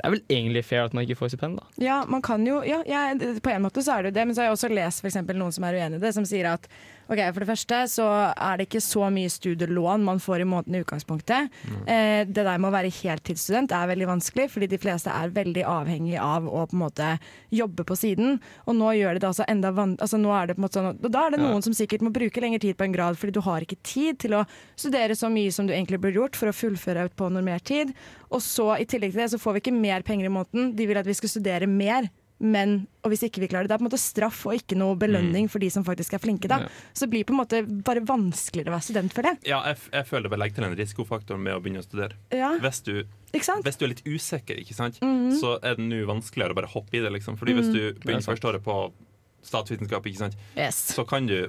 Det er vel egentlig fair at man ikke får stipend, da. Ja, man kan jo ja, ja, På en måte så er det jo det, men så har jeg også lest for noen som er uenig i det, som sier at ok, for det første så er det ikke så mye studielån man får i måneden i utgangspunktet. Eh, det der med å være heltidsstudent er veldig vanskelig, fordi de fleste er veldig avhengig av å på en måte jobbe på siden. Og nå gjør de det altså enda van altså nå er det på en måte sånn, og Da er det Ja. noen som sikkert må bruke lengre tid på en grad, fordi du har ikke tid til å studere så mye som du egentlig burde gjort for å fullføre ut på normert tid. Og så i tillegg til det så får vi ikke mer penger i måneden. De vil at vi skal studere mer. Men, og hvis ikke vi klarer det, det er på en måte straff og ikke noe belønning for de som faktisk er flinke. da. Ja. Så det blir på en måte bare vanskeligere å være student for det. Ja, jeg, f- jeg føler det legger legge til en risikofaktor med å begynne å studere. Ja. Hvis, du, Ikke sant? hvis du er litt usikker, ikke sant? Mhm. så er det nå vanskeligere å bare hoppe i det. Liksom. Fordi hvis Mhm. du er begynner sant. første året på statsvitenskap, ikke sant? Yes. så kan du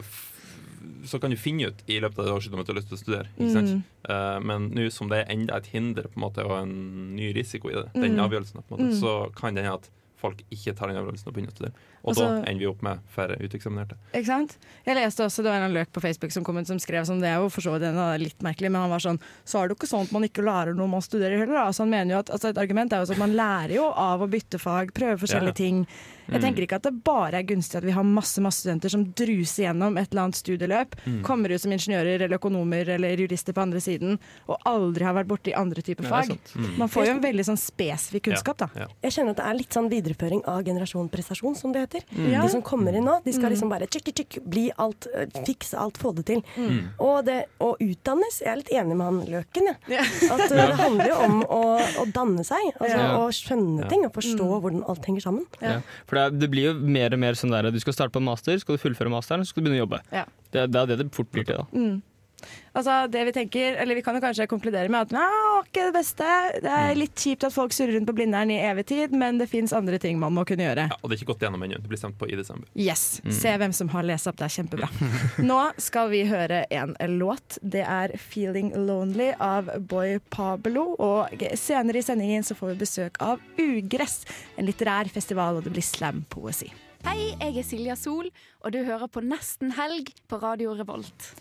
så kan du finne ut i løpet av det året om du har lyst til å studere. Ikke sant? Mm. Uh, men nå som det er enda et hinder på en måte, og en ny risiko i det, den Mm. avgjørelsen, på en måte, Mm. så kan det hende at folk ikke tar den øvelsen og begynner å studere. Og Også, da ender vi opp med færre uteksaminerte. Ikke sant? Jeg leste også, Det var en løk på Facebook som kom ut som skrev sånn, det er jo for så vidt litt merkelig, men han var sånn Så er det jo ikke sånn at man ikke lærer noe man studerer heller. Da. Så han mener jo at altså Et argument er jo sånn at man lærer jo av å bytte fag, prøve forskjellige Ja. ting. Jeg Mm. tenker ikke at det bare er gunstig at vi har masse masse studenter som druser gjennom et eller annet studieløp, Mm. kommer ut som ingeniører eller økonomer eller jurister på andre siden, og aldri har vært borti andre typer er fag. Mm. Man får jo en veldig sånn spesifikk kunnskap, da. Jeg kjenner at det er litt sånn videreføring av generasjon prestasjon, som det heter. Mm. De som kommer inn nå, de skal Mm. liksom bare tjekk, tjekk, bli alt, øh, fikse alt, få det til. Mm. Og det å utdannes, jeg er litt enig med han Løken, jeg. At (laughs) øh, det handler jo om å, å danne seg, altså Ja. å skjønne Ja. ting og forstå Mm. hvordan alt henger sammen. Ja. For det, det blir jo mer og mer sånn der Du skal starte på en master, skal du fullføre masteren, så skal du begynne å jobbe. Ja. Det, det er det det fort blir til, da. Mm. Altså, det vi tenker, eller vi kan jo kanskje konkludere med at Nei, ikke det beste. Det er litt kjipt at folk surrer rundt på Blindern i evig tid, men det fins andre ting man må kunne gjøre. Ja, og det er ikke gått gjennom ennå. Det blir stemt på i desember. Yes. Mm. Se hvem som har lest opp. Det er kjempebra. (laughs) Nå skal vi høre en låt. Det er 'Feeling Lonely' av Boy Pablo. Og senere i sendingen så får vi besøk av Ugress, en litterær festival, og det blir slampoesi. Hei, jeg er Silja Sol, og du hører på Nesten helg på Radio Revolt.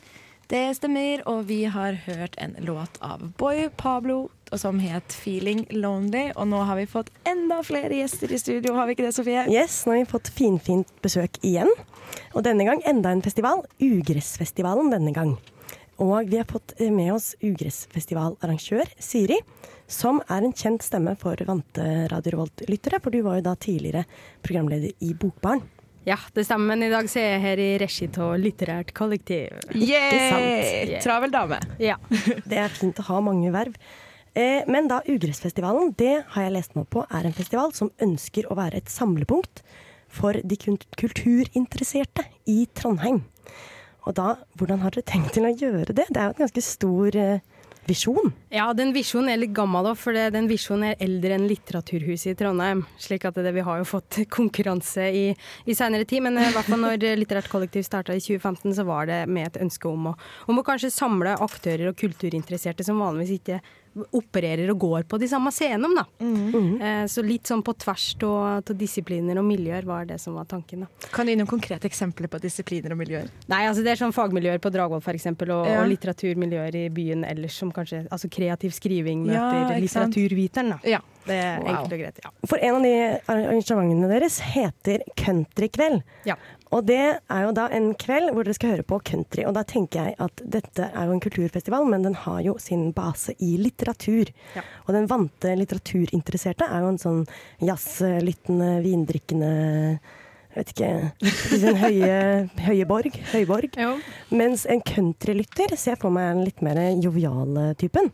Det stemmer, og vi har hørt en låt av Boy Pablo som het 'Feeling Lonely'. Og nå har vi fått enda flere gjester i studio, har vi ikke det, Sofie? Yes, nå har vi fått finfint besøk igjen. Og denne gang enda en festival. Ugressfestivalen denne gang. Og vi har fått eh, med oss Ugressfestivalarrangør Siri, som er en kjent stemme for vante Radio Revolt-lyttere, for du var jo da tidligere programleder i Bokbarn. Ja, det stemmer. Men i dag så er jeg her i regi av Litterært kollektiv. Yeah! Travel dame. Ja. (laughs) Det er fint å ha mange verv. Eh, men da Ugressfestivalen, det har jeg lest meg på, er en festival som ønsker å være et samlepunkt for de kulturinteresserte i Trondheim. Og da, hvordan har dere tenkt til å gjøre det? Det er jo et ganske stor eh, visjon. Ja, den visjonen er litt gammel, da, for den visjonen er eldre enn Litteraturhuset i Trondheim. slik at det, Vi har jo fått (laughs) konkurranse i, i senere tid, men eh, i hvert fall når Litterært kollektiv starta i 2015, så var det med et ønske om å, om å kanskje samle aktører og kulturinteresserte som vanligvis ikke opererer og går på de samme scenene. da. Eh, Så litt sånn på tvers av disipliner og miljøer var det som var tanken. da. Kan du gi noen konkrete eksempler på disipliner og miljøer? Nei, altså det er sånn fagmiljøer på Dragvoll eksempel, og, Ja. og litteraturmiljøer i byen ellers som kanskje Altså kreativ skriving møter ja, litteraturviteren, da. Ja. Det er Wow. enkelt og greit. ja. For en av de arrangementene deres heter Countrykveld. Ja. Og det er jo da en kveld hvor dere skal høre på country. Og da tenker jeg at dette er jo en kulturfestival, men den har jo sin base i litteratur. Ja. Og den vante litteraturinteresserte er jo en sånn jazzlyttende, vindrikkende jeg vet ikke En høye, høye borg. Høyborg. Mens en countrylytter ser for meg en litt mer joviale typen.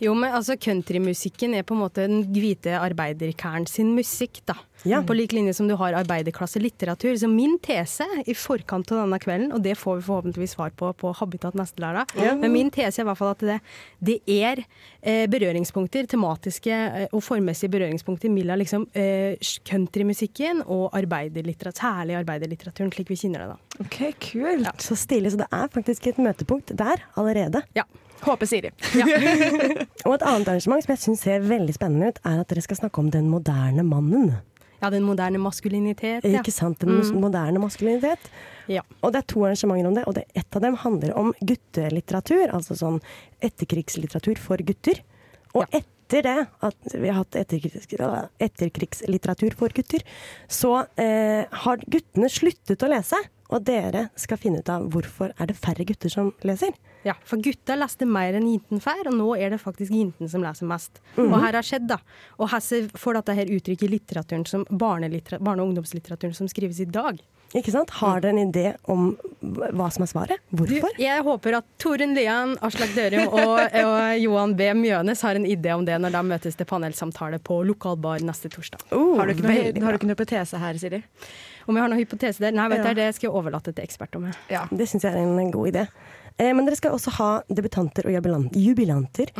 Jo, men altså countrymusikken er på en måte den hvite arbeiderkæren sin musikk, da. Ja. På lik linje som du har arbeiderklasselitteratur. Så min tese i forkant av denne kvelden, og det får vi forhåpentligvis svar på på Habitat neste lørdag, Ja. men min tese er i hvert fall at det, det er eh, berøringspunkter, tematiske eh, og formmessige berøringspunkter mellom liksom, eh, countrymusikken og arbeiderlitteratur, særlig arbeiderlitteraturen, slik vi kjenner det da. Ok, kult. Så stilig. Så det er faktisk et møtepunkt der allerede. Ja. Håper Siri. (laughs) Og et annet arrangement som jeg syns ser veldig spennende ut, er at dere skal snakke om den moderne mannen. Ja, den moderne maskulinitet. Ja. Ikke sant? Den Mm. moderne maskulinitet. Ja. Og det er to arrangementer om det, og det, ett av dem handler om guttelitteratur. Altså sånn etterkrigslitteratur for gutter. Og etter det, at vi har hatt etterkrigs, etterkrigslitteratur for gutter, så eh, har guttene sluttet å lese. Og dere skal finne ut av hvorfor er det færre gutter som leser. Ja, for gutta leste mer enn jentene før, og nå er det faktisk jentene som leser mest. Mhm. Og her har skjedd, da. Og her får dette her uttrykk i litteraturen som barne- og ungdomslitteraturen som skrives i dag. Ikke sant? Har dere en idé om hva som er svaret? Hvorfor? Du, jeg håper at Torunn Lian, Aslak Dørum og, og Johan B. Mjønes har en idé om det når de møtes til panelsamtale på lokalbar neste torsdag. har, du ikke noe, har du ikke noe hypotese her, Siri? Om jeg har noen hypotese der? Nei, vet Ja. du, det skal jeg overlate til eksperter Ja. Det syns jeg er en god idé. Eh, men dere skal også ha debutanter og jubilanter. jubilanter.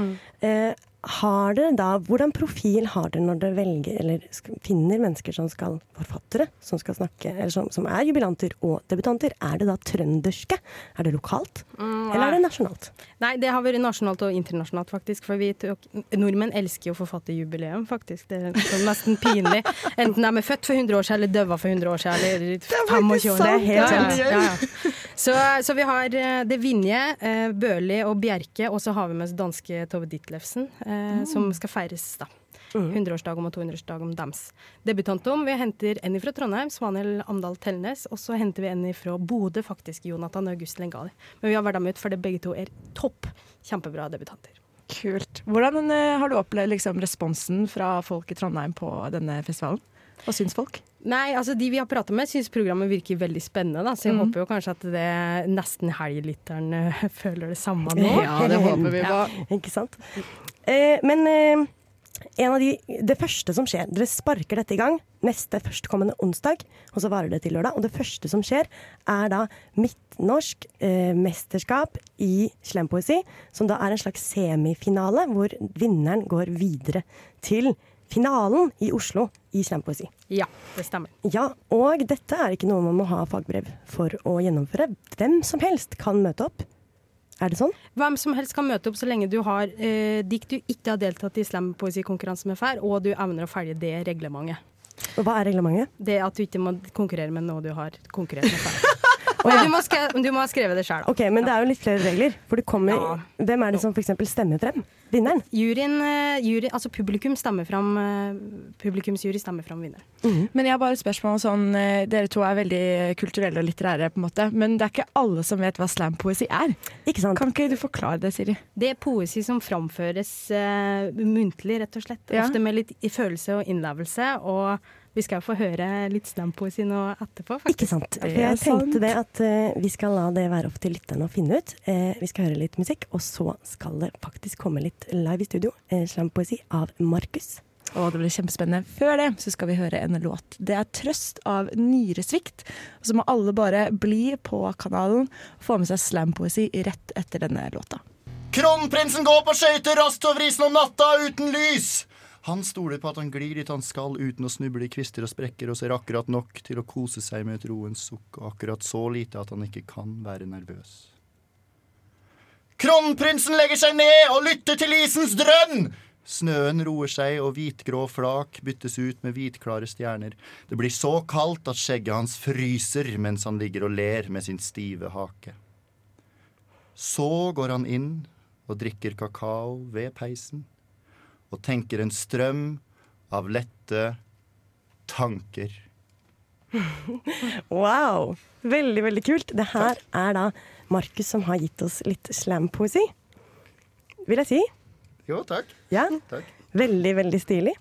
Eh, har dere da, Hvordan profil har dere når dere velger eller finner mennesker som skal forfattere, som skal snakke, eller som, som er jubilanter og debutanter? Er det da trønderske? Er det lokalt? Mm, Eller er det nasjonalt? Nei, det har vært nasjonalt og internasjonalt, faktisk. For vi tok, nordmenn elsker jo forfatterjubileum, faktisk. Det er sånn nesten pinlig. Enten de er født for 100 år siden, eller døde for 100 år siden, eller 25 år. Det er helt sant. Ja, Ja, ja. Så, så vi har eh, det Vinje, eh, Børli og Bjerke, og så har vi med oss danske Tove Ditlevsen, eh, som skal feires da. 100-årsdag om og 200-årsdag om dems. debutantom. Vi henter en fra Trondheim, Svanhild Amdal Tellnes, og så henter vi en fra Bodø, faktisk, Jonathan August Lengali. Men vi har valgt dem ut fordi begge to er topp. Kjempebra debutanter. Kult. Hvordan har du opplevd liksom, responsen fra folk i Trondheim på denne festivalen? Hva syns folk? Nei, altså De vi har pratet med, syns programmet virker veldig spennende. Da. Så jeg mm. håper jo kanskje at det nesten helglytteren eh, (laughs) føler det samme nå. (laughs) Ja, det håper vi på. (laughs) Ikke sant? Eh, men eh, en av de, det første som skjer Dere sparker dette i gang neste førstkommende onsdag, og så varer det til lørdag. Og det første som skjer, er da midtnorsk eh, mesterskap i slempoesi, som da er en slags semifinale, hvor vinneren går videre til finalen i Oslo i slampoesi. Ja, det stemmer. Ja, og dette er ikke noe man må ha fagbrev for å gjennomføre. Hvem som helst kan møte opp. Er det sånn? Hvem som helst kan møte opp så lenge du har eh, dikt du ikke har deltatt i slampoesikonkurranse med før, og du evner å følge det reglementet. Og hva er reglementet? Det at du ikke må konkurrere med noe du har konkurrert med før. (laughs) Og du, må skre- du må ha skrevet det sjøl. Ok, Men det er jo litt flere regler. For det kommer, Hvem er det som f.eks. stemmer frem? Vinneren? Juryen, eh, jury, altså publikum stemmer fram eh, Publikumsjury stemmer fram vinneren. Men jeg har bare et spørsmål sånn, eh, Dere to er veldig kulturelle og litterære, på en måte. Men det er ikke alle som vet hva slampoesi er. Ikke sant? Kan ikke du forklare det, Siri? Det er poesi som framføres uh, muntlig, rett og slett. Ja. Ofte med litt i følelse og innlevelse. Og vi skal få høre litt slampoesi nå etterpå, faktisk. Ikke sant. For jeg tenkte det at uh, vi skal la det være opp til lytterne å finne ut. Uh, vi skal høre litt musikk, og så skal det faktisk komme litt live i studio. Uh, Slampoesi av Markus. Og det blir kjempespennende. Før det så skal vi høre en låt. Det er 'Trøst' av Nyresvikt. Og så må alle bare bli på kanalen og få med seg slampoesi rett etter denne låta. Kronprinsen går på skøyter raskt over isen om natta uten lys. Han stoler på at han glir dit han skal uten å snuble i kvister og sprekker, og ser akkurat nok til å kose seg med et roens sukk, og akkurat så lite at han ikke kan være nervøs. Kronprinsen legger seg ned og lytter til isens drønn. Snøen roer seg, og hvitgrå flak byttes ut med hvitklare stjerner. Det blir så kaldt at skjegget hans fryser mens han ligger og ler med sin stive hake. Så går han inn og drikker kakao ved peisen og tenker en strøm av lette tanker. Wow! Veldig, veldig kult. Det her er da Markus som har gitt oss litt slampoesi. Vil jeg si. Jo, takk. Ja. Takk. Veldig, veldig stilig.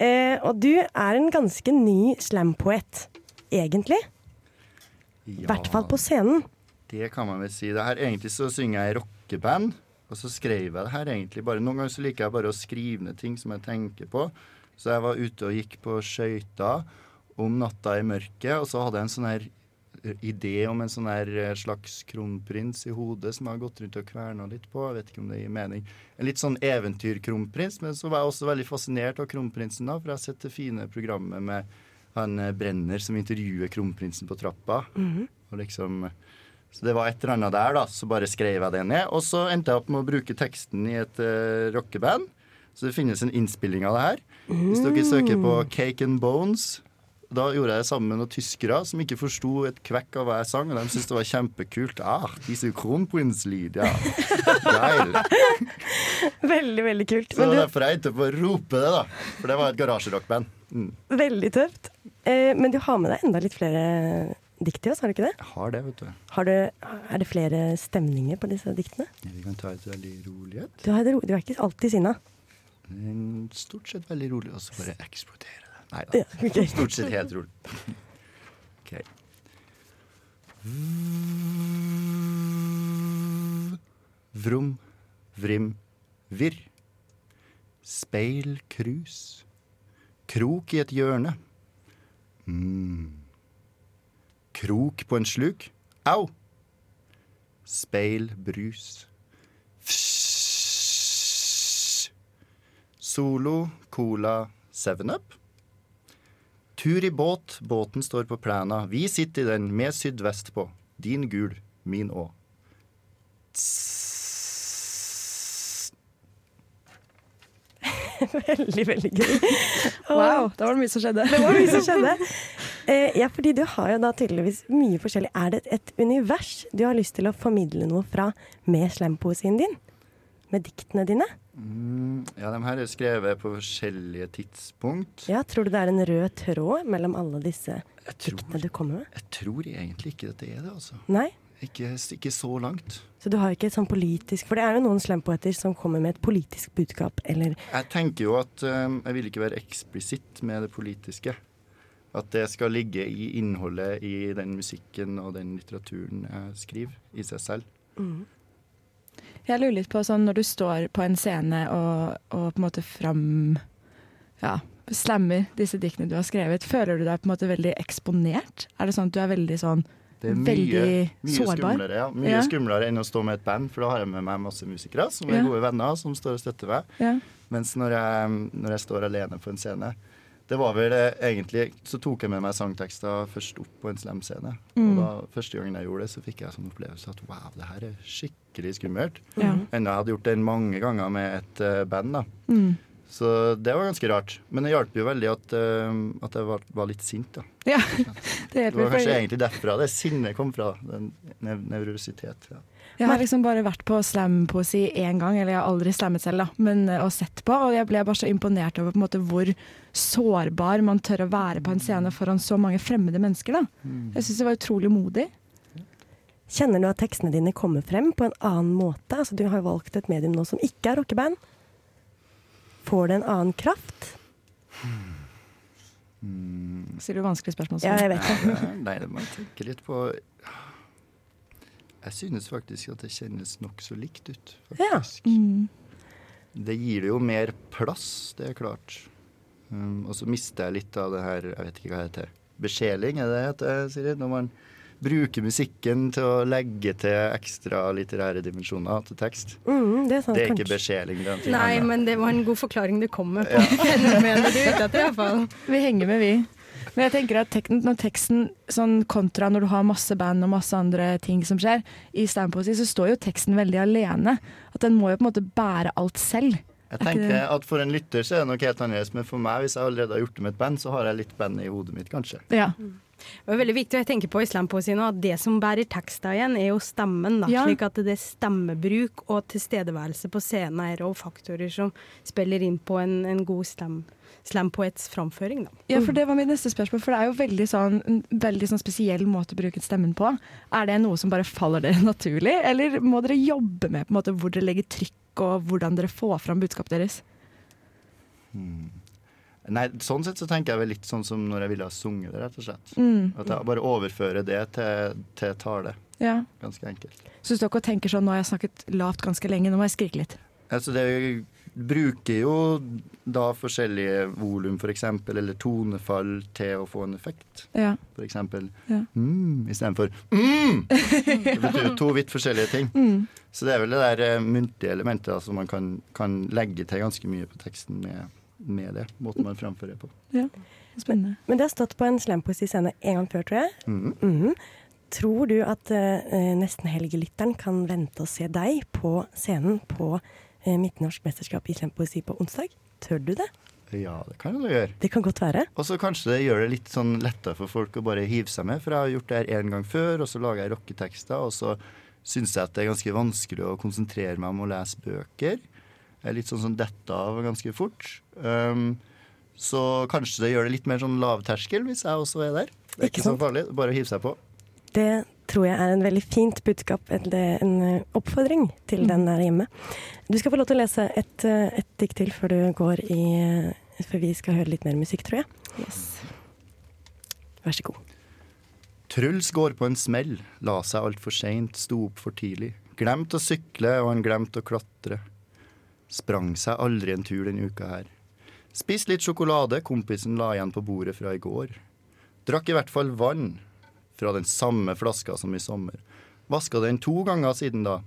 Eh, og du er en ganske ny slampoet, egentlig. I hvert fall på scenen. Det kan man vel si. Det her, egentlig så synger jeg i rockeband. Og så skrev jeg det her egentlig bare Noen ganger så liker jeg bare å skrive ned ting som jeg tenker på. Så jeg var ute og gikk på skøyter om natta i mørket, og så hadde jeg en sånn her idé om en sånn her eh, slags kronprins i hodet som jeg har gått rundt og kverna litt på. Jeg vet ikke om det gir mening. En litt sånn eventyrkronprins, men så var jeg også veldig fascinert av kronprinsen, da, for jeg har sett det fine programmet med han eh, Brenner som intervjuer kronprinsen på trappa. Mhm. Og liksom så det var et eller annet der, da. Så bare skrev jeg det ned. Og så endte jeg opp med å bruke teksten i et uh, rockeband. Så det finnes en innspilling av det her. Hvis dere søker på Cake and Bones da gjorde jeg det sammen med noen tyskere som ikke forsto et kvekk av hva jeg sang, og de syntes det var kjempekult. Ah, disse kronprinslyd, ja. Geil. (laughs) Veldig, veldig kult. Så det var derfor jeg endte på å rope det, da. For det var et garasjerockband. Mm. veldig tøft. Eh, men du har med deg enda litt flere dikt til oss, har du ikke det? Jeg har det, vet du. Har du, er det flere stemninger på disse diktene? Vi kan ta et veldig rolig et. Du, ro, du er ikke alltid sinna. Stort sett veldig rolig, og så bare eksplodere det. Nei da. Ja, okay. (laughs) Stort sett helt rolig. (laughs) OK. Vrom, vrim, virr. Speil, krus. Krok i et hjørne. Mm. Krok på en sluk. Au! Speil, brus. Solo, cola, 7-Up. Tur i båt, båten står på plena. Vi sitter i den med sydvest på. Din gul, min òg. (laughs) veldig, veldig gøy. Wow, da var det mye som skjedde. Det var mye som (laughs) skjedde. Eh, ja, fordi du har jo da tydeligvis mye forskjellig. Er det et univers du har lyst til å formidle noe fra med slampoesien din? Med diktene dine? Mm, ja, de her er skrevet på forskjellige tidspunkt. Ja, Tror du det er en rød tråd mellom alle disse diktene du kommer med? Jeg tror egentlig ikke at det er det, altså. Nei? Ikke, ikke så langt. Så du har ikke et sånn politisk For det er jo noen slampoeter som kommer med et politisk budskap, eller Jeg tenker jo at um, jeg vil ikke være eksplisitt med det politiske. At det skal ligge i innholdet i den musikken og den litteraturen jeg skriver, i seg selv. Mm. Jeg lurer litt på sånn når du står på en scene og, og på en måte fram Ja, slammer disse diktene du har skrevet, føler du deg på en måte veldig eksponert? Er det sånn at du er veldig sånn Det er mye, veldig mye sårbar? skumlere, ja. Mye Ja. skumlere enn å stå med et band, for da har jeg med meg masse musikere som er Ja. gode venner, som står og støtter meg. Ja. Mens når jeg, når jeg står alene på en scene Det var vel eh, egentlig Så tok jeg med meg sangtekster først opp på en slamscene. Mm. Og da, første gangen jeg gjorde det, så fikk jeg sånn opplevelse at wow, det her er skikkelig skummelt. Ja. Enda jeg hadde gjort det mange ganger med et uh, band. da Mm. Så det var ganske rart. Men det hjalp jo veldig at, uh, at jeg var, var litt sint. da Ja, (laughs) det Det var kanskje egentlig derfra det sinnet kom fra. Den nev nevrositet. Ja. Jeg har liksom bare vært på slampoesi én gang, eller jeg har aldri slammet selv, da, men, eh, og sett på. Og jeg ble bare så imponert over på en måte hvor sårbar man tør å være på en scene foran så mange fremmede mennesker. da. Jeg syns det var utrolig modig. Kjenner du at tekstene dine kommer frem på en annen måte? Altså, du har jo valgt et medium nå som ikke er rockeband. Får det en annen kraft? Sier du vanskelige spørsmål? Ja, jeg vet det. det- (laughs) Nei, det må jeg tenke litt på. Jeg synes faktisk at det kjennes nokså likt ut. faktisk. Mm. Det gir det jo mer plass, det er klart. Um, og så mister jeg litt av det her, jeg vet ikke hva det heter, besjeling, er det det heter, Siri? Når man bruker musikken til å legge til ekstra litterære dimensjoner til tekst. Mm, det er sant, det er ikke besjeling. det er Nei, men det var en god forklaring du kom med på fenomenet (laughs) du er ute etter, iallfall. Vi henger med, vi. Men jeg tenker at teksten, når teksten sånn kontra når du har masse band og masse andre ting som skjer, i slampoesi så står jo teksten veldig alene. At den må jo på en måte bære alt selv. Jeg Er tenker at For en lytter så er det noe helt annerledes, men for meg, hvis jeg allerede har gjort det med et band, så har jeg litt band i hodet mitt, kanskje. Ja. Det er veldig viktig, og jeg tenker på islampoesi nå, at det som bærer teksta igjen, er jo stemmen. Da. Ja. Slik at det er stemmebruk og tilstedeværelse på scenen er og faktorer som spiller inn på en, en god slam, slampoets framføring. Da. Ja, for det var mitt neste spørsmål. For det er jo veldig sånn, en veldig sånn spesiell måte å bruke stemmen på. Er det noe som bare faller dere (laughs) naturlig, eller må dere jobbe med på en måte hvor dere legger trykk, og hvordan dere får fram budskapet deres? Hmm. Nei, sånn sett så tenker jeg vel litt sånn som når jeg ville ha sunget det, rett og slett. Mm. At jeg bare overfører det til, til tale. Ja. Ganske enkelt. Så du står ikke og tenker sånn nå har jeg snakket lavt ganske lenge, nå må jeg skrike litt. Altså det bruker jo da forskjellige volum, for eksempel, eller tonefall til å få en effekt. Ja. For eksempel Ja. mm, istedenfor mm. Det betyr jo to vidt forskjellige ting. Mm. Så det er vel det der uh, muntlige elementet da, som man kan, kan legge til ganske mye på teksten med, med det. Måten man framfører på. Ja, spennende. Men det har stått på en slampoesiscene en gang før, tror jeg. Mm. -hmm. Tror du at uh, nesten-helgelytteren kan vente å se deg på scenen på Midtnorsk mesterskap i slampoesi på onsdag? Tør du det? Ja, det kan du gjøre. Det kan godt være. Og så kanskje det gjør det litt sånn lettere for folk å bare hive seg med, for jeg har gjort det her en gang før, og så lager jeg rocketekster, og så syns jeg at det er ganske vanskelig å konsentrere meg om å lese bøker. Jeg er litt sånn som detter av ganske fort. Um, så kanskje det gjør det litt mer sånn lavterskel hvis jeg også er der. Det er Ikke ikke, sånn farlig, bare å hive seg på. Det tror jeg er en veldig fint budskap, eller en eh, oppfordring til den der hjemme. Du skal få lov til å lese et, eh, et dikt til før du går i eh, For vi skal høre litt mer musikk, tror jeg. Vær så god. Truls går på en smell, la seg altfor seint, sto opp for tidlig. Glemt å sykle, og han glemte å klatre. Sprang seg aldri en tur denne uka her. Spist litt sjokolade kompisen la igjen på bordet fra i går. Drakk i hvert fall vann fra den samme flaska som i sommer. Vaska den to ganger siden da.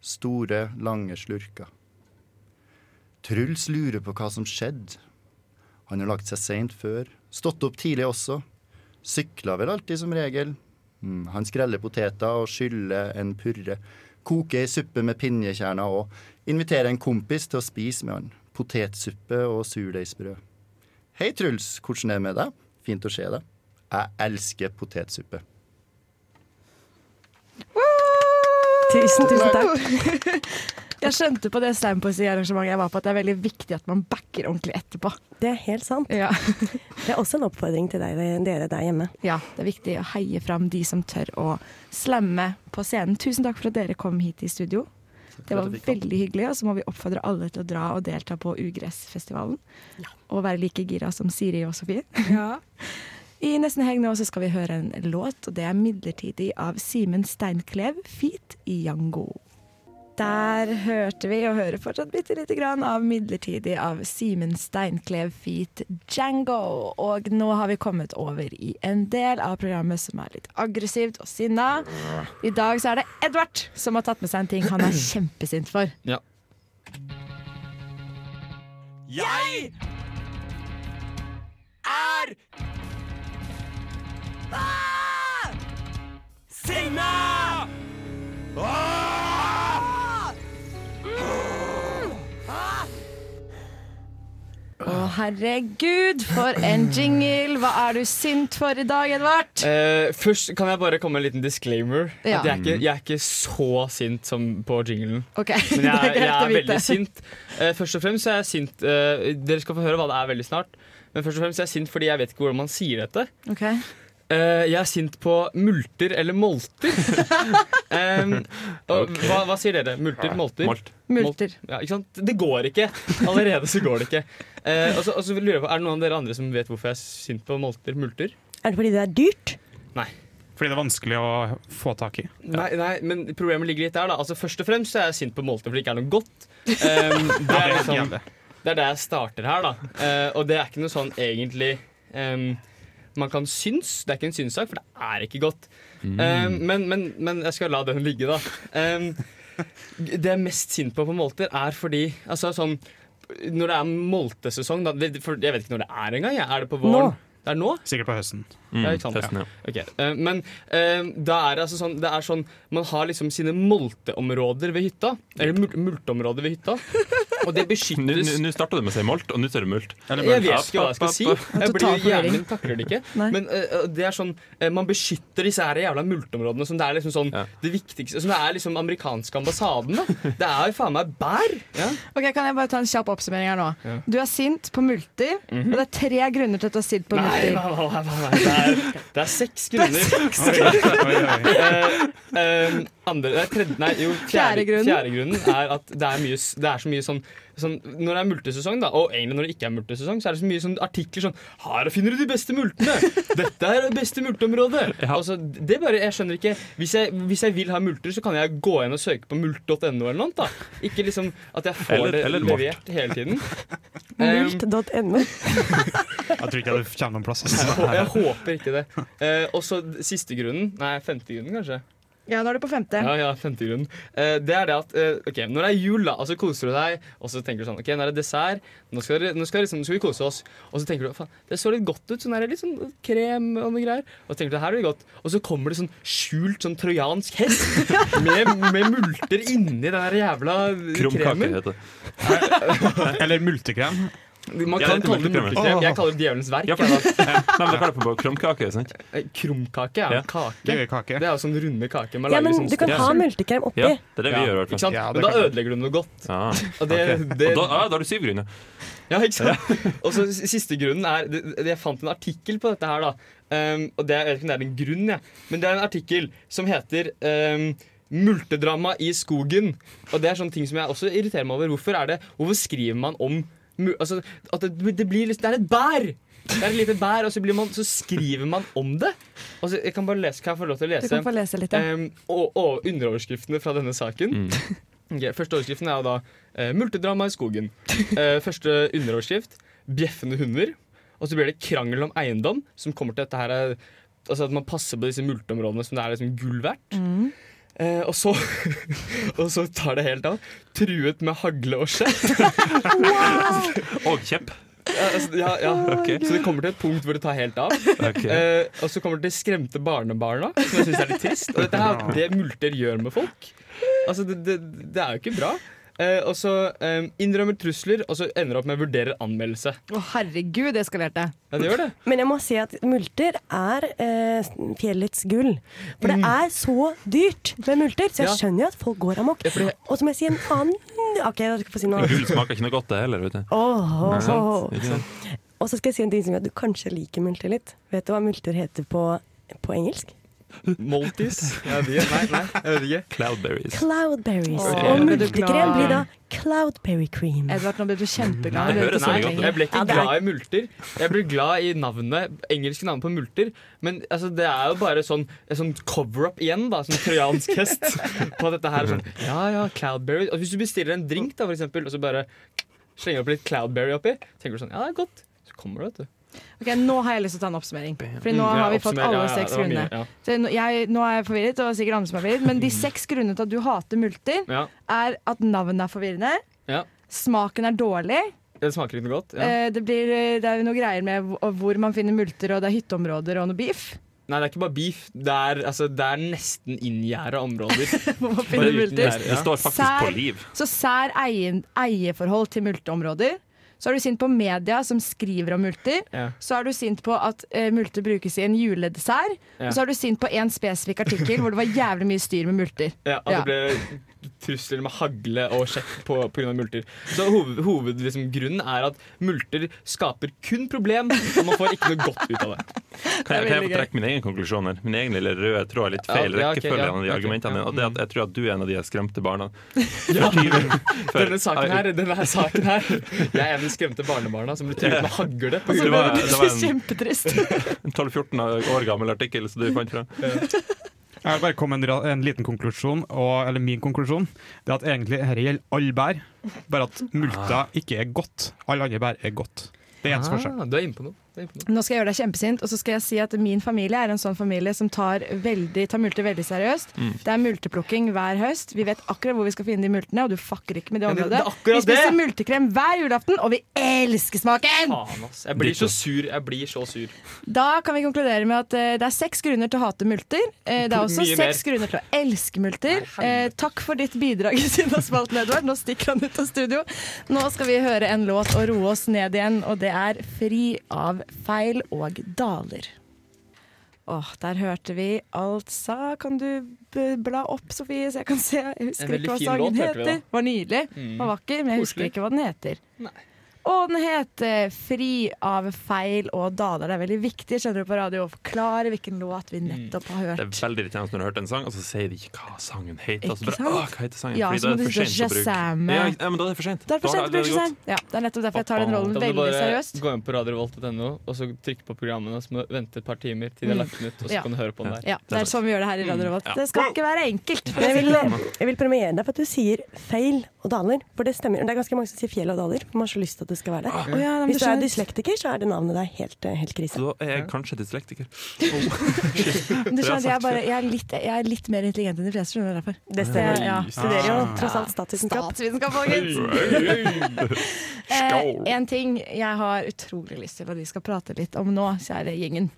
Store, lange slurker. Truls lurer på hva som skjedde. Han har lagt seg seint før. Stått opp tidlig også. Sykla vel alltid som regel. Mm, han skreller poteter og skyller en purre. Koker ei suppe med pinjekjerner og inviterer en kompis til å spise med han. Potetsuppe og surdeigsbrød. Hei, Truls, hvordan er det med deg? Fint å se deg. Jeg elsker potetsuppe. Tusen, tusen takk. Jeg skjønte på det slampoesiarrangementet jeg var på at det er veldig viktig at man backer ordentlig etterpå. Det er helt sant. Ja. (laughs) Det er også en oppfordring til deg, dere der hjemme. Ja, det er viktig å heie fram de som tør å slamme på scenen. Tusen takk for at dere kom hit i studio. Det var veldig hyggelig, og så må vi oppfordre alle til å dra og delta på Ugressfestivalen. Og være like gira som Siri og Sofie. (laughs) I nesten helg nå så skal vi høre en låt, og det er 'Midlertidig' av Simen Steinklev, feat. Yango. Der hørte vi, og hører fortsatt bitte lite grann, av 'Midlertidig' av Simen Steinklev feat. Django. Og nå har vi kommet over i en del av programmet som er litt aggressivt og sinna. I dag så er det Edvard som har tatt med seg en ting han er (clears throat) kjempesint for. Ja. Jeg ah! sinna! Ah! Å, herregud, for en jingle! Hva er du sint for i dag, Edvard? Eh, først kan jeg bare komme med en liten disclaimer. Ja. At jeg, er ikke, jeg er ikke så sint som på jinglen. Okay. (laughs) Men er jeg, jeg er veldig sint. Eh, først og fremst er jeg sint eh, Dere skal få høre hva det er veldig snart. Men først og fremst er jeg sint fordi jeg vet ikke hvordan man sier dette. Ok. Eh, jeg er sint på multer eller molter. (laughs) um, og Ok. hva, hva sier dere? Multer? Molter? Molt. Multer. Ja, ikke sant? Det går ikke. Allerede så går det ikke. Uh, og så og så lurer jeg på, Er det noen av dere andre som vet hvorfor jeg er sint på molter? Multer? Er det fordi det er dyrt? Nei. Fordi det er vanskelig å få tak i. Nei, nei, men problemet ligger litt der. da Altså Først og fremst så er jeg sint på molter fordi det ikke er noe godt. Um, (laughs) det, er liksom, det er der jeg starter her, da. Uh, og det er ikke noe sånn egentlig em, man kan synes. Det er ikke en synssak, for det er ikke godt. Em, men, men, men jeg skal la den ligge, da. Um, det jeg er mest sint på på molter, er fordi altså, sånn, Når det er moltesesong da, for Jeg vet ikke når det er engang. jeg. Er det på våren? Nå. Det er nå? Sikkert på høsten. Ja, ikke sant? høsten, ja. Okay. Uh, Men uh, da er det altså sånn, det er sånn Man har liksom sine molteområder ved hytta. Eller mul multeområder ved hytta. Og det (laughs) beskyttes nå- starta du med å si molt, og nå sier du mult. jeg vet ikke hva jeg skal si. Jeg blir, hjernen min takler det ikke. (laughs) Men uh, det er sånn man beskytter disse her jævla multeområdene som det er liksom sånn det viktigste Som det er liksom amerikanske ambassaden. da Det er jo faen meg bær! Ja. Ok, Kan jeg bare ta en kjapp oppsummering her nå? Ja. Du er sint på multer, og det er tre grunner til at du er sint på multer. Nei, nei, nei, nei. Det, er, det er seks grunner. (laughs) Andre, tredje, nei, jo, Fjerde fjerde, grunnen. er at det er, mye, det er så mye sånn, sånn Når det er multesesong, da, og egentlig når det ikke er multesesong, så er det så mye sånn artikler sånn 'Her finner du de beste multene!' 'Dette er det beste multeområdet!' (laughs) Altså, det bare, jeg skjønner ikke hvis jeg, hvis jeg vil ha multer, så kan jeg gå inn og søke på mult.no eller noe. Da. Ikke liksom at jeg får Eller- det eller levert hele tiden. (laughs) Mult.no. (laughs) Jeg tror ikke det kommer noen plass. jeg, håper ikke det. Eh, og så siste grunnen, nei, femte grunnen kanskje. Ja, nå er du på femte. Ja, ja, femte grunnen. Eh, det er det at eh, ok, når det er jul, da, og så koser du deg, og så tenker du sånn OK, nå er det dessert, nå skal, nå skal, liksom, nå skal vi kose oss. Og så tenker du faen, det så litt godt ut, sånn her, litt sånn krem og noe greier. Og så tenker du det her blir godt. Og så kommer det sånn skjult sånn trojansk hest (laughs) med, med multer inni den der jævla Krumkake kremen. heter det. (laughs) Eller multekrem. Man kan det er kalle det multekrem. Jeg kaller det djevelens verk. Ja, jeg, da. (laughs) Nei, men du kaller det på krumkake, sant? Eh, Krumkake er Ja. kake. Det er jo kake. Det er jo sånn runde kake. Man Ja, men sånn du kan ha multekrem oppi. Ja, det er det vi Ja, gjør i hvert fall. Ja, Men da ødelegger du noe godt. Ah, Og det, okay. det, Og da, ah, da har du syv grunner. ja, ikke sant? (laughs) Og så siste grunnen er det, det- Jeg fant en artikkel på dette her, da. Um, og det, jeg vet ikke om det er en grunn, jeg. Men det er en artikkel som heter um, 'Multedrama i skogen'. Og det er sånne ting som jeg også irriterer meg over. Hvorfor, er det, hvorfor skriver man om altså, at det, det, blir, litt- det er et bær! Det er et lite bær, og så, blir man, så skriver man om det. Så, jeg kan bare lese, kan jeg få lov til å Du lese? kan få lese litt, ja. Um, og, og underoverskriftene fra denne saken. (laughs) Ok, første overskriften er jo da uh, 'Multedrama i skogen'. Uh, første underoverskrift 'Bjeffende hunder'. Og så blir det 'Krangel om eiendom', som kommer til dette her eh, Altså at man passer på disse multeområdene som det er liksom gull verdt. Mm. Eh, og, så, (laughs) og så tar det helt av. 'Truet med hagle og skjett'. Og kjepp. Ja, altså, ja, ja. Så det kommer til et punkt hvor det tar helt av. Okay. Eh, og så kommer det til skremte barnebarna, som jeg syns er litt trist. Og dette er det multer gjør med folk. Altså, det, det, det er jo ikke bra. Eh, og så eh, innrømmer trusler, og så ender opp med vurderer anmeldelse. Å herregud, det eskalerte. Ja, det gjør det. Men jeg må si at multer er eh, fjellets gull. For det er så dyrt med multer, så jeg Ja. skjønner jo at folk går amok. Og så må jeg si en annen OK, jeg skal få si noe Gull smaker ikke noe godt, det heller. vet du Åh, Nei, sant? åh. Ikke sant? Og så skal jeg si en ting som gjør at du kanskje liker multer litt. Vet du hva multer heter på, på engelsk? De, nei, nei, jeg vet ikke. Cloudberries. Cloudberries. Åh, og multekrem blir da cloudberry cream. Edvard, nå ble du kjempeglad. Nei, jeg, godt ut. Jeg ble ikke glad i multer. Jeg ble glad i navnet, engelske navnet på multer. Men altså, det er jo bare sånn, sånn cover-up igjen, da, sånn trojansk hest. (laughs) På dette her er sånn Ja ja, Cloudberry. Og hvis du bestiller en drink, da, for eksempel, og så bare slenger opp litt Cloudberry oppi, tenker du sånn Ja, det er godt. Så kommer det, vet du. Ok, Nå har jeg lyst til å ta en oppsummering. Fordi nå Mm, har vi fått alle seks det grunnene. Jeg, nå er jeg forvirret, og sikkert andre som er forvirret. Men de seks grunnene til at du hater multer, er at navnet er forvirrende, smaken er dårlig, Det smaker ikke noe godt. Ja. eh, det, blir, eh, det er jo noe greier med hvor- man finner multer, og det er hytteområder og noe beef. Nei, det er ikke bare beef. Det er, altså, det er nesten inngjerda områder. (laughs) Hvor man finner multer. ja. Det står faktisk Sær- på liv. Så sær eien, eierforhold til multeområder. Så er du sint på media som skriver om multer. Ja. Så er du sint på at uh, multer brukes i en juledessert. Ja. Og så er du sint på én spesifikk artikkel hvor det var jævlig mye styr med multer. Ja, at det ble trusler med hagle og sjekk på pga. multer. Så hoved, hoved, liksom, er at multer skaper kun problem, og man får ikke noe godt ut av det. Kan jeg, kan jeg få trekke min egen konklusjon her? Min egen lille røde tråd er litt feil Ja, ja, ok, rekkefølge ja, av de argumentene Og det at jeg tror at du er en av de skremte barna. (laughs) Ja. For- (laughs) Denne saken her, denne saken her Jeg er en av de skremte barnebarna som blir truet med hagle. på Altså, det var- det var. En 12-14 (laughs) år gammel artikkel som du fant fram. Jeg vil bare komme med en, en liten konklusjon, og, eller min konklusjon. Det er at egentlig dette gjelder alle bær, bare at multa ikke er godt. Alle andre bær er godt. Det er eneste. Ah, noe. Du er inne på noe. Nå skal jeg gjøre deg kjempesint, og så skal jeg si at min familie er en sånn familie som tar, veldig, tar multer veldig seriøst. Mm. Det er multeplukking hver høst. Vi vet akkurat hvor vi skal finne de multene, og du fucker ikke med det Ja, det- området. det er vi spiser det! multekrem hver julaften, og vi elsker smaken! Faen, ass. Jeg blir så sur. Jeg blir så sur. Da kan vi konkludere med at uh, det er seks grunner til å hate multer. Uh, det er også Mye seks grunner til å elske multer. Uh, takk for ditt bidrag i denne spalten, Edvard. Nå stikker han ut av studio. Nå skal vi høre en låt og roe oss ned igjen, og det er 'Fri av feil og daler'. Åh, Der hørte vi altså Kan du bla opp, Sofie, så jeg kan se? Jeg husker ikke hva sangen låt, heter. Det Var nydelig. Mm. Var vakker, men jeg husker ikke hva den heter. Og den heter 'Fri av feil og daler'. Det er veldig viktig skjønner du, på radio å forklare hvilken låt vi nettopp har hørt. Det er veldig irriterende når du har hørt en sang, og så sier de ikke hva sangen heter. Og så Ikke bare, sant? Hva heter sangen? Ja, Fordi så må du sitte og. Ja, ja, men da er det for sent. Det er for sent å det, det. Ja, det er nettopp derfor jeg tar den rollen Da veldig bare seriøst. gå inn på radiorevolt.no og så trykke på programmene, så må du vente et par timer til de er lagt den ut, og så Ja. kan du høre på den der. Ja, det er sånn vi gjør det her i Radio Revolt. Det skal ikke være enkelt. Men jeg vil, jeg vil premiere deg for at du sier feil og daler, for det stemmer. Det er ganske mange som sier fjell og daler, for man har så lyst til at det skal være det. Oh, ja, men Hvis du er dyslektiker, så er det navnet der helt, eh, helt krise. Da er jeg kanskje dyslektiker. (laughs) Oh. du skjønner, jeg er, bare, jeg, er litt, jeg er litt mer intelligent enn de fleste, skjønner du derfor. Det stemmer. Ja. Studerer jo Ah. tross alt statsvitenskap. Statsvitenskap, folkens! Eh, Skål. en ting jeg har utrolig lyst til at vi skal prate litt om nå, kjære gjengen.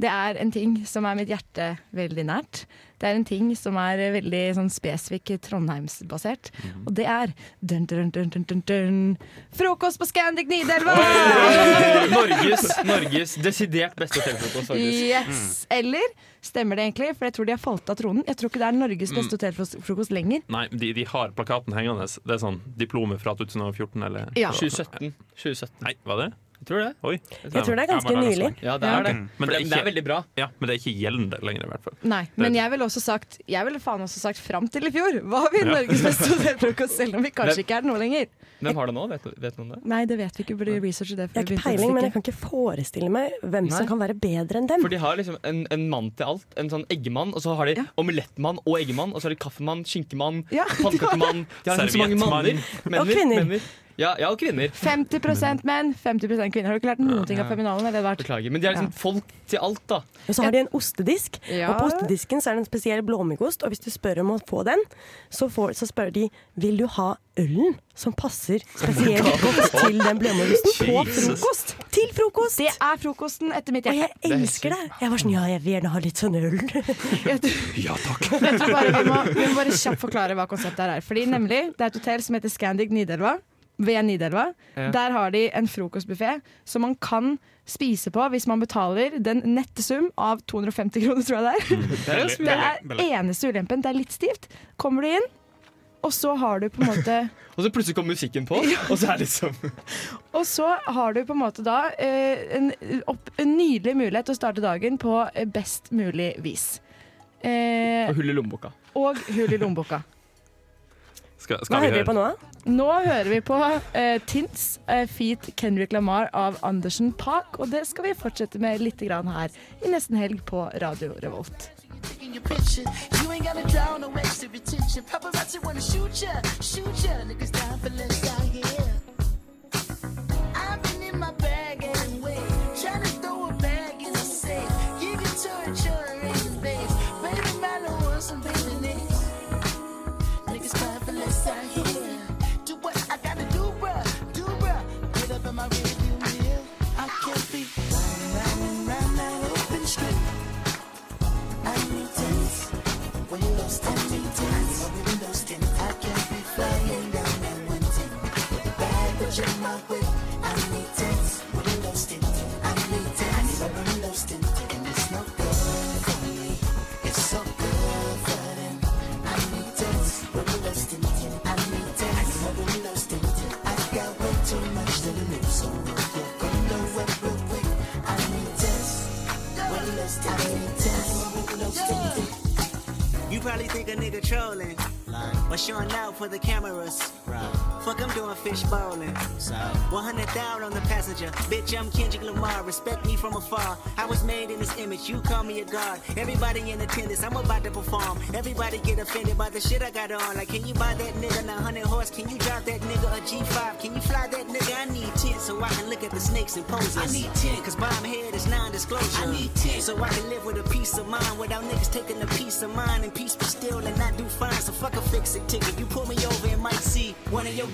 Det er en ting som er mitt hjerte veldig nært. Det er en ting som er veldig sånn spesifikk Trondheimsbasert. Mhm. Og det er dun, dun, dun, dun, dun, dun. Frokost på Scandic Nidelva! Norges, Norges desidert beste hotellfrokost, faktisk. Yes! Eller stemmer det egentlig? For jeg tror de har falt av tronen. Jeg tror ikke det er Norges Mm. beste hotellfrokost lenger. Nei, de, de har plakaten hengende. Det er sånn diplomet fra 2014 eller Ja. 2017. 2017. Nei, var det? Jeg tror det. Oi. Jeg tror det er ganske nylig. Ja, det er det. Men det er, Det er veldig bra. Ja, men det er ikke gjeldende lenger, i hvert fall. Nei, Det- men jeg ville også sagt Jeg ville faen også sagt fram til i fjor. Var vi Ja. Norges (laughs) beste hotellfrokost, selv om vi kanskje ikke er det nå lenger? Hvem har det nå? Vet, vet noen det? Nei, det vet vi ikke. Burde researche det. Jeg har ikke peiling, men jeg kan ikke forestille meg hvem som kan være bedre enn dem. For de har liksom en, en mann til alt. En sånn eggemann, og så har de omelettmann og eggemann. Og så har de kaffemann, skinkemann, Ja, pannekakemann. (laughs) De har så mange manner. Og kvinner. Ja, ja, og kvinner. 50 menn, 50 kvinner. Har du ikke lært noen ting av Feminalen? Beklager. Men de er liksom folk til alt, da. Og så har de en ostedisk, Ja. og på ostedisken så er det en spesiell blåmuggost. Og hvis du spør om å få den, så, får, så spør de vil du ha ølen som passer spesielt (laughs) godt til den blåmuggosten på frokost. Til frokost! Det er frokosten etter mitt Og jeg elsker det. Jeg var sånn, ja, jeg vil gjerne ha litt sånn øl. (laughs) Ja takk. (laughs) Bare vi, må, vi må bare kjapt forklare hva konseptet her er. Fordi nemlig, Det er et hotell som heter Scandic Nidelva. Ved Nidelva. Ja. Der har de en frokostbuffé som man kan spise på hvis man betaler den nette sum av 250 kroner, tror jeg det er. (laughs) Det er (laughs) Det er eneste ulempen. Det er litt stivt. Kommer du inn, og så har du på en måte (laughs) Og så plutselig kommer musikken på, og så er det liksom Og så har du på en måte da eh, en, opp, en nydelig mulighet til å starte dagen på eh, best mulig vis. Eh, Og hull i lommeboka. og hull i lommeboka. Skal, Hva hører vi på nå? Nå hører vi på uh, Tints uh, feat Kendrick Lamar av Andersen Park, og det skal vi fortsette med litt grann her i nesten helg på Radio Revolt. your picture. You ain't gotta draw no extra attention. Paparazzi wanna shoot ya, shoot ya. Niggas down for less out here. You probably think a nigga trolling or showing out for the cameras. Fuck, I'm doing fish bowling. 100 down on the passenger. Bitch, I'm Kendrick Lamar. Respect me from afar. I was made in this image. You call me a god. Everybody in attendance. I'm about to perform. Everybody get offended by the shit I got on. Like, can you buy that nigga a 100 horse? Can you drop that nigga a G5? Can you fly that nigga? I need 10 so I can look at the snakes and poses. I need 10. Cause bomb head is non-disclosure. I need 10. So I can live with a peace of mind without niggas taking a piece of mine and peace be still and not do fine. So fuck a fix it ticket. You pull me over and might see one of your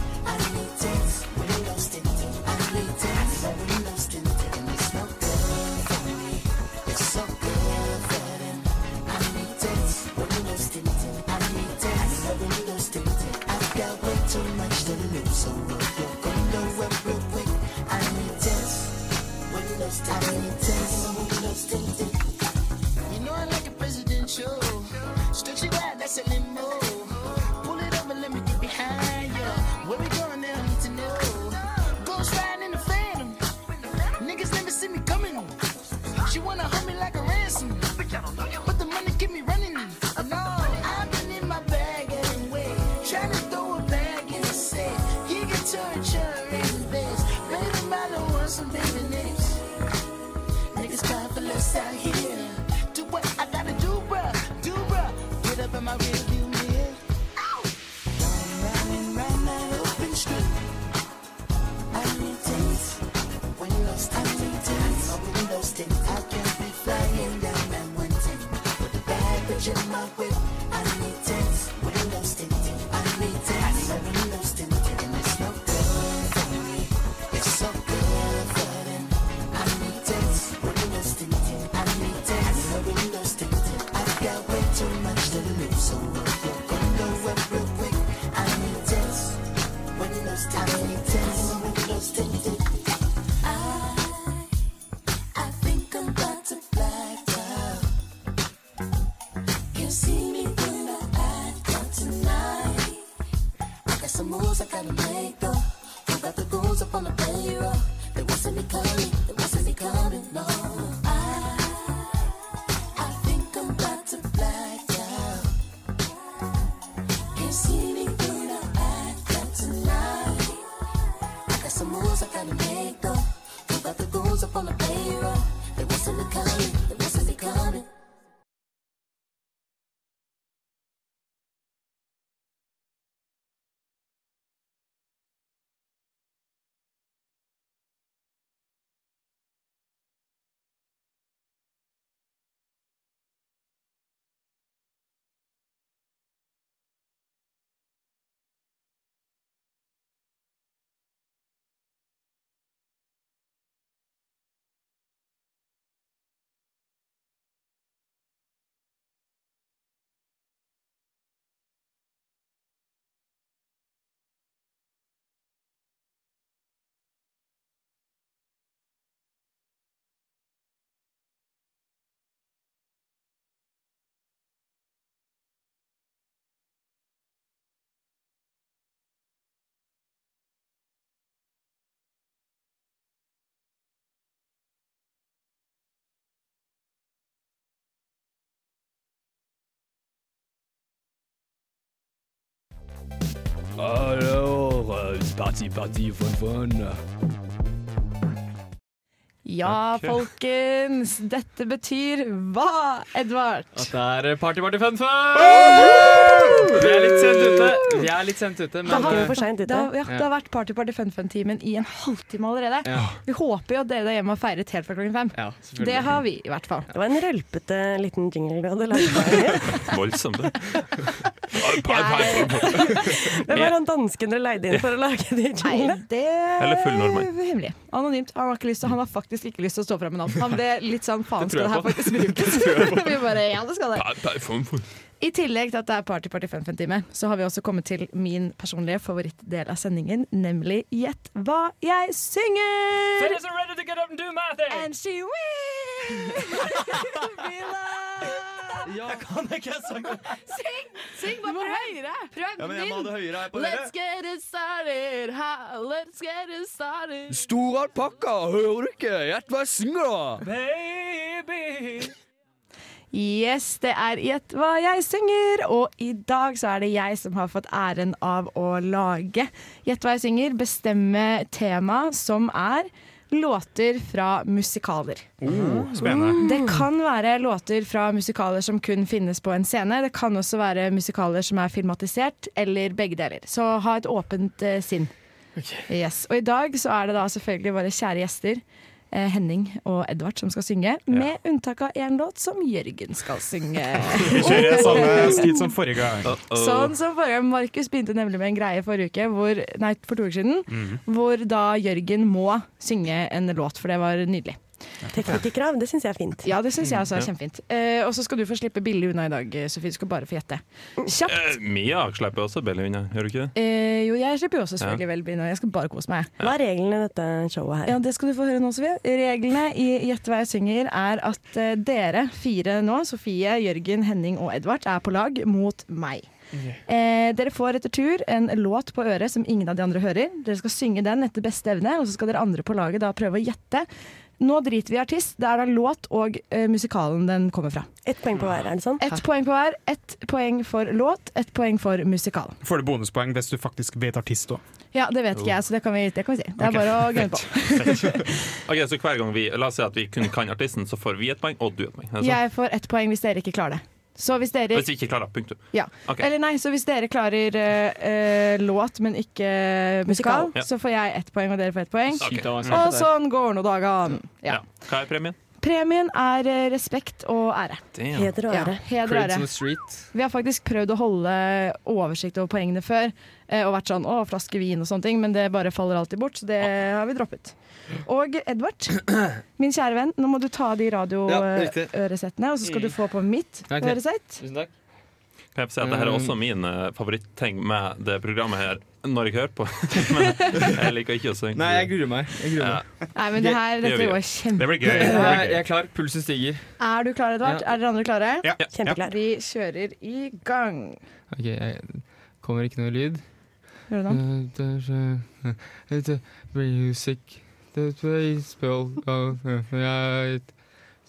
Alors, party, party, fun, fun. Ja, Ok. folkens. Dette betyr hva, Edvard? At det er party, party, fun, fun! Vi er litt sent ute. Vi er litt sent ute, men Det har, ute. det, har, ja, det har vært Party Party Fun Fun-timen i en halvtime allerede. Ja. Vi håper jo at dere der hjemme har feiret helt fra klokken fem. Ja, det har vi, i hvert fall. Det var en rølpete liten jingle du hadde lagd. (laughs) Voldsomt, det. Hvem var han dansken dere leide inn for å lage de jinglene? Det Eller full nordmann. er hemmelig. Anonymt. Han har, ikke lyst til, han har faktisk ikke lyst til å stå fram med navn. Han ble (laughs) litt sånn faen, skal det her faktisk brukes? Vi bare ja, det skal det. I tillegg til at det er Party Party Fun Fun-time, så har vi også kommet til min personlige favorittdel av sendingen, nemlig Gjett hva jeg synger! Are ready to get up and do my thing! And she will (laughs) Jeg kan ikke sangen. Syng! Syng bare prøv høyere! Prøv Ja, men jeg må ha det høyere her på dere. Let's get it started, ha, let's get it started. Stor alpakka, hører du ikke? Gjett hva jeg synger, da! Baby. Yes, det er Gjett hva jeg synger, og i dag så er det jeg som har fått æren av å lage Gjett hva jeg synger, bestemme tema som er låter fra musikaler. Oh, spennende. Det kan være låter fra musikaler som kun finnes på en scene. Det kan også være musikaler som er filmatisert, eller begge deler. Så ha et åpent eh, sinn. Yes. Og i dag så er det da selvfølgelig våre kjære gjester. Eh, Henning og Edvard som skal synge, med unntak av én låt som Jørgen skal synge. (laughs) Vi kjører samme stil som forrige gang. Sånn som forrige gang. Markus begynte nemlig med en greie forrige uke, hvor, nei, for to uker siden, Mhm. hvor da Jørgen må synge en låt, for det var nydelig. Teknikerkrav, det syns jeg er fint. Ja, det syns jeg også er kjempefint. Eh, og så skal du få slippe billig unna i dag, Sofie. Du skal bare få gjette. Kjapt. Eh, Mia slipper også billig unna, gjør du ikke det? Eh, jo, jeg slipper jo også Ja. selvfølgelig vel billig unna. Jeg skal bare kose meg. Hva er reglene i dette showet her? Ja, Det skal du få høre nå, Sofie. Reglene i Gjett hva jeg synger er at eh, dere fire nå, Sofie, Jørgen, Henning og Edvard, er på lag mot meg. Eh, dere får etter tur en låt på øret som ingen av de andre hører. Dere skal synge den etter beste evne, og så skal dere andre på laget da prøve å gjette. Nå driter vi i artist. Det er da låt og eh, musikalen den kommer fra. Ett poeng på hver, er det sånn? Ett poeng på hver. Ett poeng for låt, ett poeng for musikal. Får du bonuspoeng hvis du faktisk vet artist òg? Ja, det vet ikke jeg, så det kan vi, det kan vi si. Det er bare å gunne på. (laughs) Ok, så hver gang vi La oss si at vi kun kan artisten, så får vi et poeng, og du et poeng. Er det sånn? Jeg får ett poeng hvis dere ikke klarer det. Så hvis dere Hvis vi ikke klarer punktum. Ja. Okay. Eller nei, så hvis dere klarer eh, eh, låt, men ikke musikal, Musikal. Ja. så får jeg ett poeng, og dere får ett poeng. Okay. Og sånn går nå dagene. Ja. Hva er premien? Premien er eh, respekt og ære. Damn. Heder og ære. Ja, heder og ære. Vi har faktisk prøvd å holde oversikt over poengene før, eh, og vært sånn å, flaske vin og sånne ting, men det bare faller alltid bort, så det har vi droppet. Og Edvard, min kjære venn, nå må du ta de Ja, riktig. og så skal du få på mitt okay. øresett. Tusen takk. Kan jeg få si at Dette er også min eh, favoritting med det programmet her når jeg hører på. (laughs) Men jeg liker ikke å synge. Nei, jeg gruer meg. Jeg gruer meg. Nei, men det her, dette vi. går kjempe... Det blir gøy. Jeg, er klar. Pulsen stiger. Er du klar, Edvard? Ja. Er dere andre klare? Ja. Kjempeklar. Vi kjører i gang. Ok, jeg, Kommer ikke noe lyd? Gjør du det? Blir a music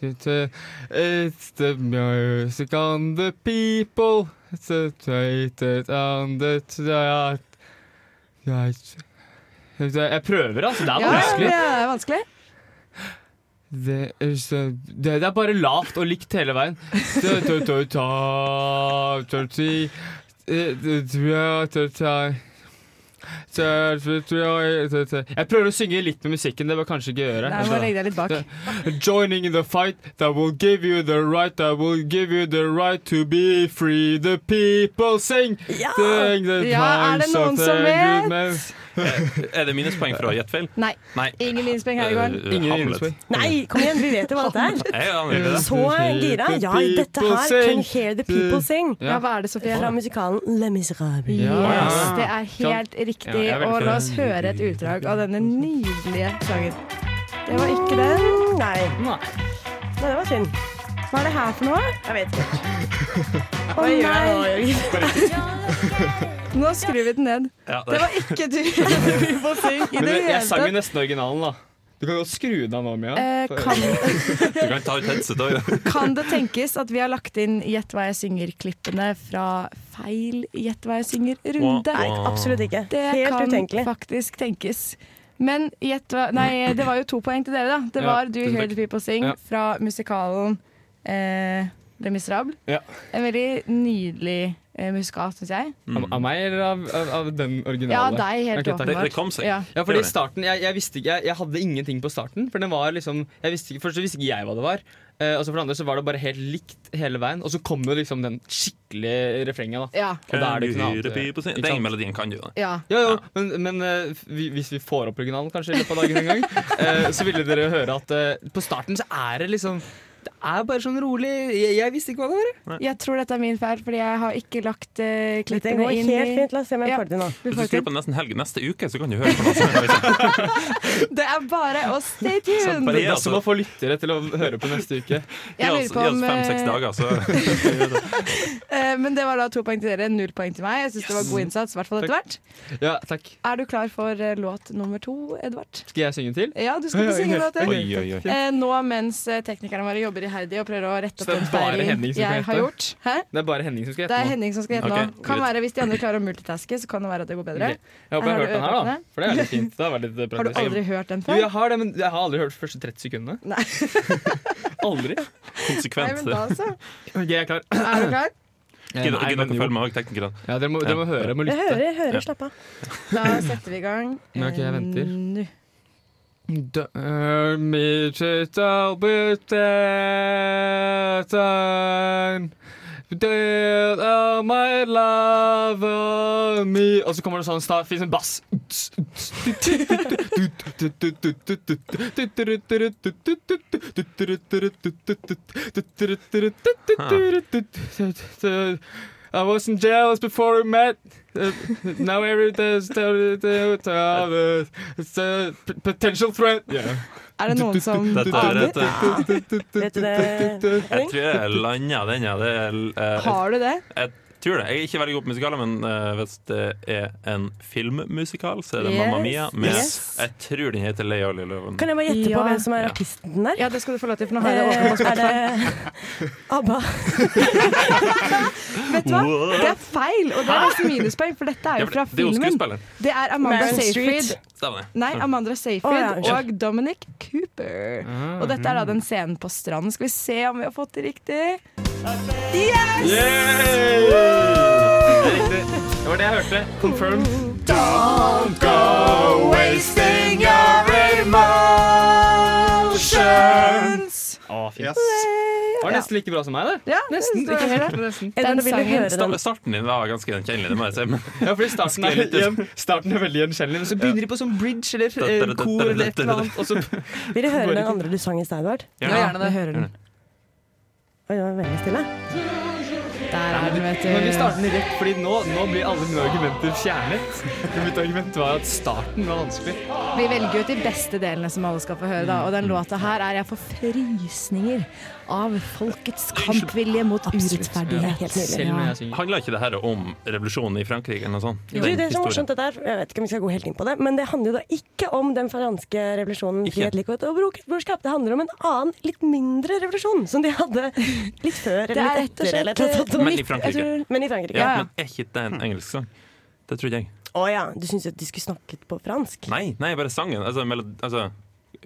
It's, the music on the people. It's the traded on the. Jeg prøver, altså. Det er Ja, vanskelig. det er vanskelig. Det er, så, det, det er bare lavt og likt hele veien. Jeg prøver å synge litt med musikken. Det bør kanskje ikke gjøre. Nei, må legge deg litt bak. Joining the fight that will give you the right That will give you the right to be free. The people sing. Ja! Ja, er det noen som vet? Men. Er det minuspoeng for å ha gjett feil? Nei. Nei. Ingen minuspoeng her i går. Eh, Ingen minuspoeng. Nei, kom igjen, vi vet jo hva (laughs) dette er. Så gira. Ja, dette her Can hear the people sing. Ja, hva er det, Sofie? Fra musikalen Le Miserable. Yes, det er helt riktig. Og la oss høre et utdrag av denne nydelige sangen. Det var ikke den. Nei. Nei, det var synd. Hva er det her for noe? Jeg vet ikke. (laughs) Å oh, nei! (laughs) Nå skrur vi den ned. Ja, Det var ikke du. (laughs) Vi får synge i det jeg, hele jeg sang jo nesten originalen, da. Du kan godt skru den av nå, Mia. Eh, kan- (laughs) Du kan ta ut headset òg. (laughs) Kan det tenkes at vi har lagt inn Gjett hva jeg synger-klippene fra feil Gjett hva jeg synger-runde? Nei, absolutt ikke. Det Helt kan utenkelig. faktisk tenkes. Men gjett hva Nei, det var jo to poeng til dere, da. Det Ja, var Do You Hear. The People Sing Ja. fra musikalen eh, Le Miserable. Ja. En veldig nydelig eh, syns jeg. Av, av meg eller av, av, av den originale? Ja, deg, helt okay, åpenbart. Det- det kom seg. Ja. Ja, fordi starten, jeg, jeg visste ikke jeg, jeg hadde ingenting på starten. For den var liksom jeg visste, ikke- Først så visste ikke jeg hva det var. Uh, og så for det andre så var det bare helt likt hele veien. Og så kom jo liksom den skikkelige refrenget. da Ja. Og da er det ikke noe annet. Den melodien kan du jo. da. Ja. Jo, jo, men, men uh, vi, hvis vi får opp originalen kanskje i løpet av dagen en gang, uh, (laughs) så ville dere høre at på starten så er det liksom Det er bare sånn rolig. Jeg, jeg visste ikke hva det var. Jeg tror dette er min feil, fordi jeg har ikke lagt uh, klippene går inn helt fint. La oss se om jeg får det til nå. Hvis du skrur på nesten helg neste uke, så kan du høre på noe er (laughs) Det er bare å stay tuned Det er som å få lyttere til å høre på neste uke. Jeg oss, oss fem-seks eh, dager, så (laughs) Eh, Men det var da to poeng til dere, null poeng til meg. Jeg syns det var god innsats, i hvert fall etter hvert. Ja, takk. Er du klar for uh, låt nummer to, Edvard? Skal jeg synge til? Ja, du skal få (laughs) synge låt til. Eh, Nå mens teknikerne våre jobber iherdig og prøver å rette opp som skal jeg har gjort. Hæ? Det er bare Henning som skal gjette Det er nå. Henning som skal gjette Ok, nå. Kan være Hvis de andre klarer å multitaske, så kan det være at det går bedre. Okay. Jeg håper jeg har hørt den her, da. For det er litt fint. Det har, vært litt (laughs) Har du aldri hørt den Jo, jeg har det, men jeg har aldri hørt de første 30 sekundene. Nei. (laughs) aldri. Nei, men da så. (laughs) Ok, jeg er klar. Er du klar? Gidder Nei, dere å følge med òg, teknikerne? Ja, dere må, dere må høre. Må Jeg lytte. hører, jeg hører. Ja. Slapp av. Da setter vi i gang. Men ok, jeg venter. Eh, Nå. Av my lover me Og så kommer det sånn snart Fins en bass (laughs) I wasn't jealous before we met. Uh, now every day's it's a p- potential threat. Yeah. Er det noen som Dette er et Vet du det? Jeg tror jeg landa den. Det er, eh, Har du det? Jeg tror det. Jeg er ikke veldig god på musikaler, men uh, hvis det er en filmmusikal, så er det Yes, Mamma Mia. Med, yes. Jeg tror den heter Leia Lilleloven. Kan jeg bare gjette Ja. på hvem som er artisten der? Ja, det skal du få lov til, for nå har jeg det åpent Eh, er det ABBA? (laughs) Vet du hva? Det er feil, og det er også minuspoeng, for dette er jo fra filmen. det er. Det er Amanda Meryl Seyfried. Nei, Amanda Seyfried og Dominic Cooper. Ah, Og dette er da den scenen på stranden. Skal vi se om vi har fått det riktig? Yes! Yay! Det er riktig. Det var det jeg hørte. Confirmed. Don't go wasting your emotions. Å, fint. Yes. Det var nesten like bra som meg, det. Ja, Nesten. Ikke helt, men nesten. Sangen- høre den? Sta- Starten din var ganske gjenkjennelig, det må jeg si. Men Ja, fordi starten er, litt ut. starten er veldig gjenkjennelig, men så begynner de på sånn bridge eller eh, kor eller et eller annet. Og så Vil du høre den andre du sang i stad, Edvard? Ja, gjerne det. Hører den. Oi, det var veldig stille. Der er den, vet Men vi du. starter den rett, fordi nå, nå blir alle mine argumenter fjernet. Mitt argument var at starten var vanskelig. Vi velger ut de beste delene som alle skal få høre, da. Og den låta her er jeg får frysninger av folkets kampvilje mot urettferdighet. Ja. handla ikke det her om revolusjonen i Frankrike eller noe sånt? Du, det, det er så skjønt her. Jeg vet ikke om vi skal gå helt inn på det, men det handler jo da ikke om den franske revolusjonen Ikke. frihet, likhet og brorskap. Det handler om en annen, litt mindre revolusjon, som de hadde litt før eller er litt etter. Eller noe sånt. Men i Frankrike. tror- Men i Frankrike. Ja, Ja, men er ikke det en engelsk sang? Det trodde jeg. Å ja, du syns at de skulle snakket på fransk? Nei, nei bare sangen. Altså, melod, altså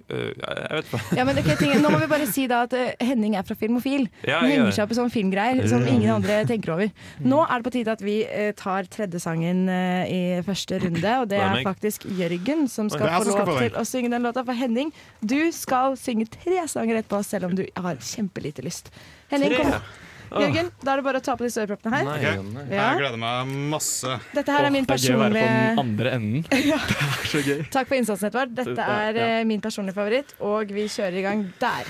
Jeg vet ikke. Ja, men okay, ting, Nå må vi bare si da at eh, Henning er fra Filmofil. Ja, Han er henger seg opp i sånne filmgreier som ingen andre tenker over. Nå er det på tide at vi eh, tar tredje sangen eh, i første runde, og det er faktisk Jørgen som skal få lov til å synge den låta. For Henning, du skal synge tre sanger etterpå, selv om du har kjempelite lyst. Henning, kom. Jørgen, da er det bare å ta på disse øreproppene her. Nei, nei. Ja. Jeg gleder meg masse. Dette her er min Det er gøy å være på den personlige andre enden. Det er så gøy. Takk for innsatsen, Edvard. Dette er ja, min personlige favoritt, og vi kjører i gang der.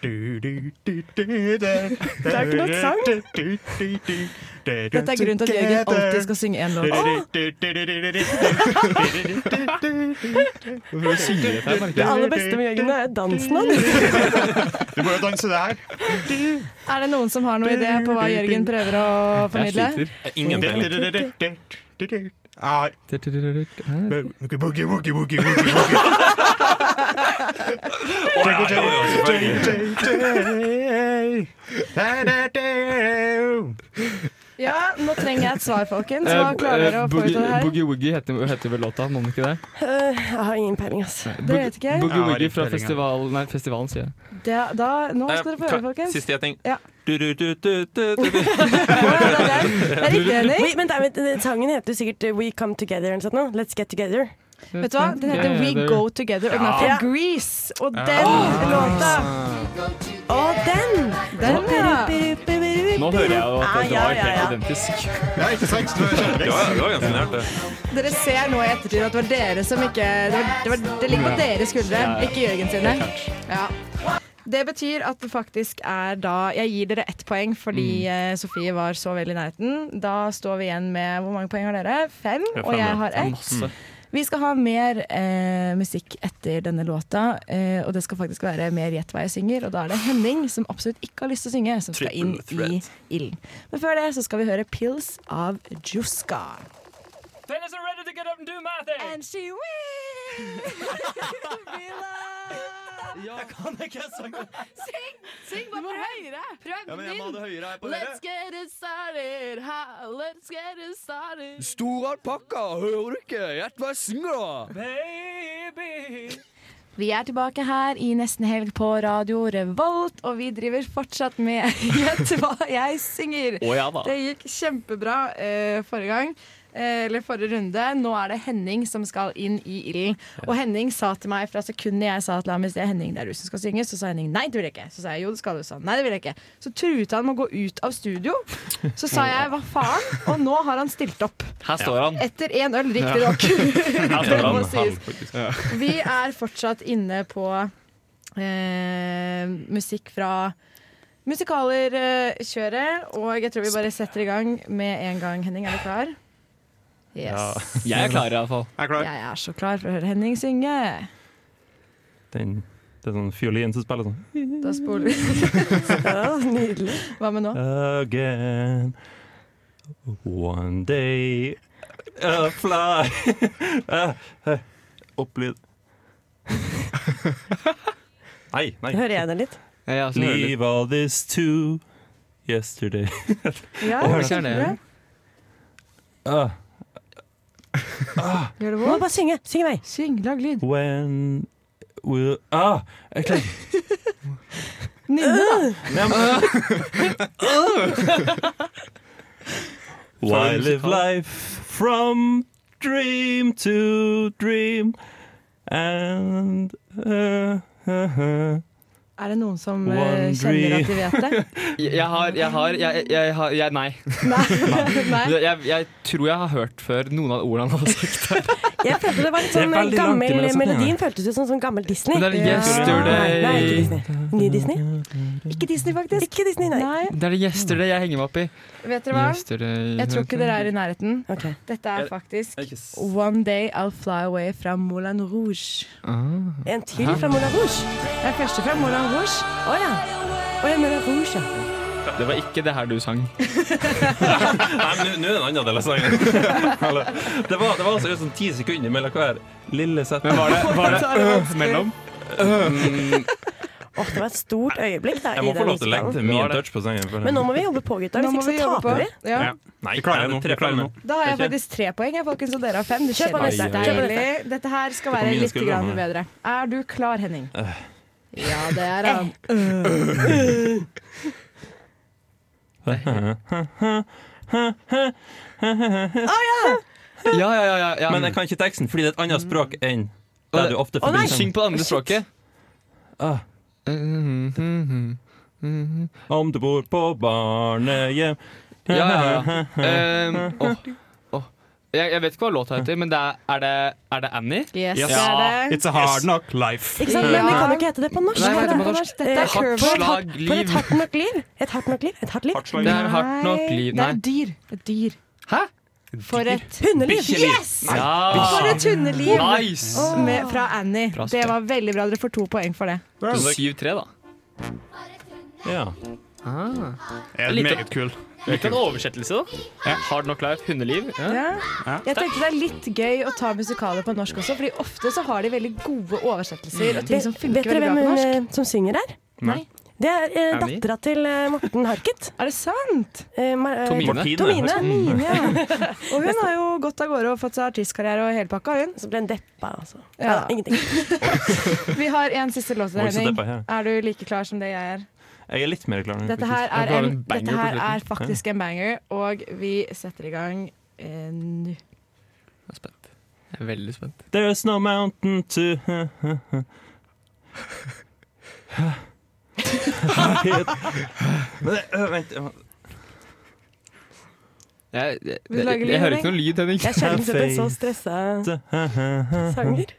Det er ikke noe sang. Dette er grunnen til at Jørgen alltid skal synge én låt. Merker Det aller beste med Jørgen er dansen hans. Du må jo danse det her. Er det noen som har noen idé på hva Jørgen prøver å formidle? Ingen Boogie, Ah. Boogie, boogie, boogie, boogie, boogie. Ja, nå trenger jeg et svar, folkens. Hva klarer dere å få ut av det her? Boogie Woogie heter, heter vel låta, må den ikke det? Uh, Jeg har ingen peiling, ass. Det vet ikke jeg. Boogie Woogie fra festivalen, festival, nei, festivalen, sier jeg. Det, da, nå skal dere få høre, folkens. Siste gjetning. Ja. Du, du, du, du, du, du. (laughs) Det er riktig, Henning. Men, sangen heter jo sikkert We Come Together eller noe sånt. Let's Get Together. Vet du hva? Den heter We Go Together, og den er fra. Grease. Og den låta Å, den! Den, ja. Nå hører jeg jo at Ah, det var helt identisk. Ja, ikke sant? Du er Det var, ganske nært, det. Dere ser nå i ettertid at det var dere som ikke Det, var, det, var, det ligger på deres skuldre, ikke Jørgen sine. Ja. Det betyr at det faktisk er da Jeg gir dere ett poeng fordi mm. Sofie var så veldig i nærheten. Da står vi igjen med Hvor mange poeng har dere? Fem? Og jeg har ett. Vi skal ha mer eh, musikk etter denne låta, eh, og det skal faktisk være mer Gjett hva jeg synger. Og da er det Henning, som absolutt ikke har lyst til å synge, som skal inn i ilden. Men før det så skal vi høre Pills av Juska. Fellas are ready to get up and do my thing. And she (laughs) Jeg kan ikke sangen. Syng! Syng bare høyere! Prøv Ja, men jeg må ha det høyere her på dere. Let's get it started, ha, let's get it started. Stor alpakka, hører du ikke? Gjett hva jeg synger, da! Baby. Vi er tilbake her i nesten helg på Radio Revolt, og vi driver fortsatt med (laughs) Gjett hva jeg synger. Oh, ja. Det gikk kjempebra eh, forrige gang. Eh, Eller forrige runde. Nå er det Henning som skal inn i ilden. Og Henning sa til meg fra sekundet jeg sa til ham i sted Henning, det er du som skal synge, så sa Henning nei, det vil jeg ikke. Så sa jeg jo, det skal du. Så sa nei, det vil jeg ikke. Så truet han med å gå ut av studio. Så sa jeg hva faen? Og nå har han stilt opp. Her står han. Etter én øl, riktignok. Ja. (laughs) Det må sies. Vi er fortsatt inne på eh, musikk fra musikaler-kjøret, og jeg tror vi bare setter i gang med en gang. Henning, er du klar? Yes. (laughs) Jeg er klar, iallfall. Jeg er klar. Jeg er så klar for å høre Henning synge. Den, det er sånn fiolin som spiller sånn. Da spoler vi. (laughs) Ja, nydelig. Hva med nå? Again One day I fly Ah, (laughs) eh, Opplyd Nei, nei Hører jeg det litt? Ja, ja, litt. Leave all this to Yesterday Ja, Å, jeg hører det. det. Ah, Gjør det vondt? bare synge. Syng meg. Syng, lag lyd. When will Ah, jeg klarer Nynne, da. Why live life from dream to dream and uh, uh, uh. Er det noen som One eh, kjenner at de vet det? (laughs) Jeg har Jeg har jeg, jeg, har jeg, Nei. Nei. (laughs) Jeg, jeg tror jeg har hørt før noen av ordene han har sagt. (laughs) Jeg følte det var litt sånn gammel imellom. Melodien føltes ut som sånn gammel Disney. Det er. Yesterday. Nei, ikke Disney. Ny Disney? Ikke Disney, faktisk. Ikke Disney, nei. Nei. Det er det yesterday jeg henger meg opp i. Vet dere hva? Yesterday Jeg tror ikke dere er i nærheten. Okay. Dette er faktisk One Day I'll Fly Away fra Moulin Rouge. Ah. En til fra Moulin Rouge. Den første fra Moulin Rouge. Å ja. Å ja, Moulin Rouge, ja. Det var ikke det her du sang. (laughs) Nei, men nå- er det en annen del av sangen. Det var, det var altså sånn ti sekunder mellom hver lille setning. Men var det, var det (laughs) øh, mellom? Mm, Åh, det var et stort øyeblikk der. Jeg må få lov til å legge til min touch på sangen. Men nå må vi jobbe på, gutta. Hvis ikke så taper vi. Ja. Ja. Nei, Vi klarer det nå, vi klarer det nå. Da har jeg faktisk tre poeng, jeg, folkens, og dere har fem. Det Kjør på neste. Deilig. Dette her skal være litt grann bedre. Er du klar, Henning? Ja, det er han. ja, ja, ja, ja, ja. Men jeg kan ikke teksten fordi det er et annet språk enn der du ofte Å nei, forbinder syng på det andre språket. Ah. Om du bor på barnehjem Ja, ja, ja. Um, åh, åh. Jeg, jeg vet ikke hva låta heter, men det er, er, det, er det Annie? Yes, Yes. er det. It's a hard knock life. Ikke sant? Men vi kan jo ikke hete det på norsk. Nei, det på norsk? det Dette er. Et Slag hardt- For et hardt nok liv. Et hardt nok liv. Et hardt liv. Det er hardt nok liv. nei. Det er dyr. Et dyr. Hæ? For et Hundeliv. Yes! Ja. For et hundeliv! Nice. Med, fra Annie. Bra Det var veldig bra. Dere får to poeng for det. 7-3, da. Ja. Ah. Er Litt- meget kul. Litt av en oversettelse, da. Hard Knock Life, hundeliv. Ja. Ja. Jeg tenkte det er litt gøy å ta musikaler på norsk også, Fordi ofte så har de veldig gode oversettelser og ting som Vet funker dere veldig bra hvem på norsk. eh, som synger der? Nei. Det er eh, dattera til eh, Morten Harket. (laughs) Er det sant? Eh, eh, Tomine. Martine. Tomine. Ja. (laughs) Og hun har jo gått av gårde og fått seg artistkarriere og hele pakka, hun. Så ble hun deppa, altså. Ja. Ja, ingenting. (laughs) Vi har en siste låt til deg, Henning. Er du like klar som det jeg er? Jeg er litt mer klar. Dette her er, en, en dette her er faktisk en banger, og vi setter i gang eh, nå. Jeg er spent. Jeg er veldig spent. There's no mountain to Men det, øh, Vent Jeg, jeg, jeg, jeg, hører ikke noe lyd, Henning. Jeg har ikke sett en så stressa sanger.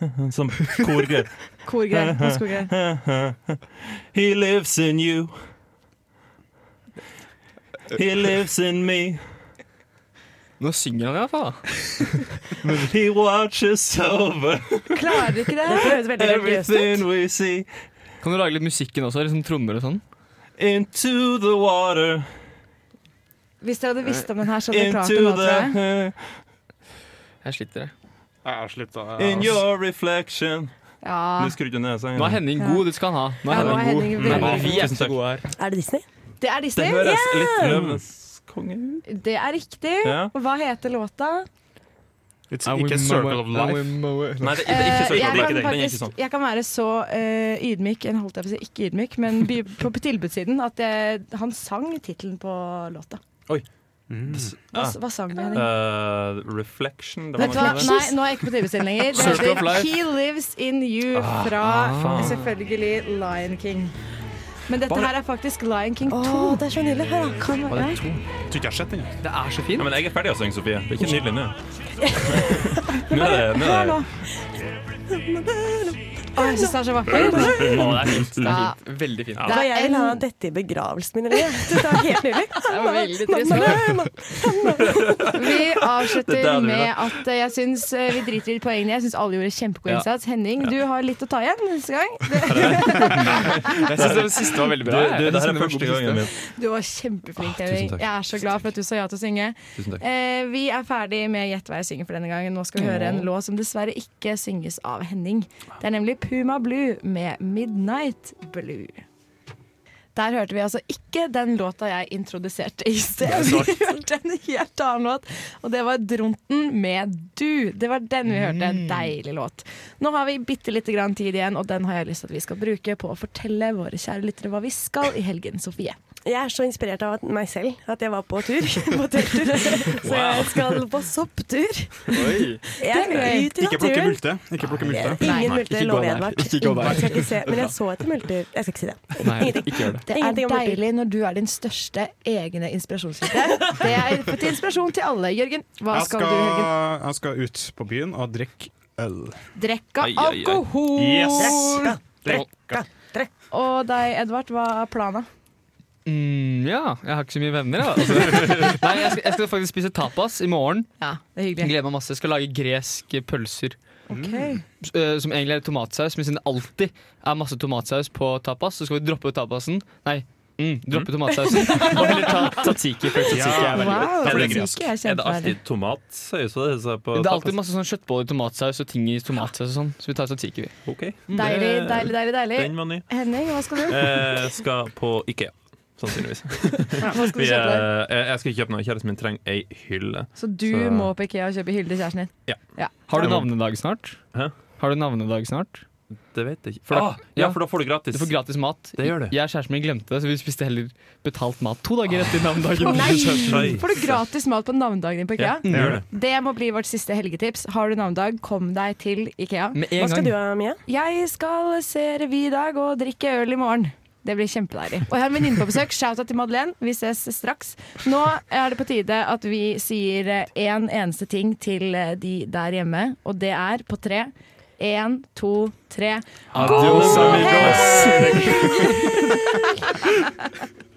(laughs) Som korgreier. (laughs) Korgreier. korgreier. (laughs) He lives in you. He lives in me. Nå synger han iallfall. He watches over Klarer ikke det? Det høres veldig everything we see. Kan du lage litt musikken også? Liksom trommer og sånn? Into the water. Hvis dere hadde visst om den her, så hadde dere klart jeg. Jeg sliter, jeg. Jeg har slutta. In your reflection. Ja. Du ned sangen. Nå er Henning god, det skal han ha. Nå er Ja, nå er Henning Henning god. vi er så gode her. Er det Disney? Det er Det Disney. yeah. litt Løvenes konge ut. Det er riktig. Ja. Hva heter låta? It's I ikke Circle of Life. Nei, det, er Eh, ikke så jeg, kan faktisk, jeg kan være så uh, ydmyk, en holdt jeg på å si, ikke ydmyk, men på tilbudssiden, at jeg, han sang tittelen på låta. Oi. Hva, Ah. hva sang du, Henning? Uh, reflection. Det Vet var noe Nei, nå er jeg ikke på tilbudssiden lenger. Det heter He Lives In You Ah, fra ah, selvfølgelig Lion King. Men dette Bare- her er faktisk Lion King 2. Oh, det er så nydelig. Hør, da. Kan, Var det Jeg tror ikke jeg har sett den. Det er så fint. Ja, men jeg er ferdig å synge, Sofie. Det er ikke nydelig nå. (laughs) Nå er det, nå er det Å, jeg syns det er så vakkert. Å, det er fint. Det Ja. er fint. Veldig fint. Det er jeg vil ha dette i begravelsen min. eller? Det er helt nydelig. Det er veldig trist. Det er det vi med at jeg syns eh, vi driter i poengene. Jeg syns alle gjorde kjempegod Ja. innsats. Henning, du har litt å ta igjen neste gang. (laughs) Jeg syns det siste var veldig bra. du, du, det her er første gangen min. Du var kjempeflink, Ah, Henning. Jeg er så glad for at du sa ja til å synge. Tusen. Eh, vi er ferdig med Gjett hva jeg synger for denne gangen. Nå skal vi høre en låt som dessverre ikke synges av Henning. Det er nemlig Puma Blue med Midnight Blue. Der hørte vi altså ikke den låta jeg introduserte i sted. (laughs) Vi hørte en helt annen låt, og det var Dronten med Du. Det var den vi hørte. En deilig låt. Nå har vi bitte lite grann tid igjen, og den har jeg lyst til at vi skal bruke på å fortelle våre kjære lyttere hva vi skal i helgen. Sofie. Jeg er så inspirert av meg selv at jeg var på tur. (laughs) På telttur. (laughs) Så jeg skal på sopptur. Oi. Ikke plukke multe. Ikke plukke multe. Ingen ikke lover jeg Edvard. Ikke gå der. Jeg skal men jeg så etter multer. Jeg skal ikke si det. Ingenting. det. Det er deilig når du er din største egne inspirasjonskilde. Det er til inspirasjon til alle. Jørgen, hva skal skal, du Jørgen? jeg skal ut på byen og drikke øl. Drikke alkohol! Yes! Drekka, drekka. Og deg, Edvard, hva er planen? Mm, ja, jeg har ikke så mye venner, jeg. Altså. (laughs) Nei, jeg skal, jeg skal faktisk spise tapas i morgen. Ja, det er Jeg hyggelig. gleder meg masse. Jeg skal lage greske pølser. Okay. Mm. som egentlig er tomatsaus, men siden det alltid er masse tomatsaus på tapas, så skal vi droppe tapasen. Nei, mm, droppe tomatsausen (laughs) og heller ta tatiki. For tzatziki er veldig godt. Wow, Er det tzatziki er Er det alltid tomatsaus på det? på Det er alltid masse sånn kjøttboller, tomatsaus og ting i tomatsaus og sånn. Så vi tar tatiki, vi. Okay. Deilig, deilig, deilig. deilig. Henning, hva skal du? Eh, skal på Ikea. Sannsynligvis. (laughs) Hva skal du Vi, eh, jeg skal ikke kjøpe noe. Kjæresten min trenger ei hylle. Så du så- må på Ikea og kjøpe hylle til kjæresten din? Ja. Ja. Har du navnedag snart? Hæ? Har du navnedag snart? Det vet jeg ikke. For da, Ah, ja, ja. for da får du gratis. Du får gratis mat. Det gjør du. Jeg og kjæresten min glemte det, så vi spiste heller betalt mat to dager etter navnedagen. (laughs) Nei. Får du gratis mat på navnedagen din på Ja, Ikea? det gjør det. Det må bli vårt siste helgetips. Har du navnedag, kom deg til Ikea. Hva skal gang. du ha, Mia? Jeg skal se revy i dag og drikke øl i morgen. Det blir kjempedeilig. Og jeg har en venninne på besøk. Shout-out til Madeleine. Vi ses straks. Nå er det på tide at vi sier én en eneste ting til de der hjemme, og det er på tre. Én, to, tre. Adios, amigos. (laughs)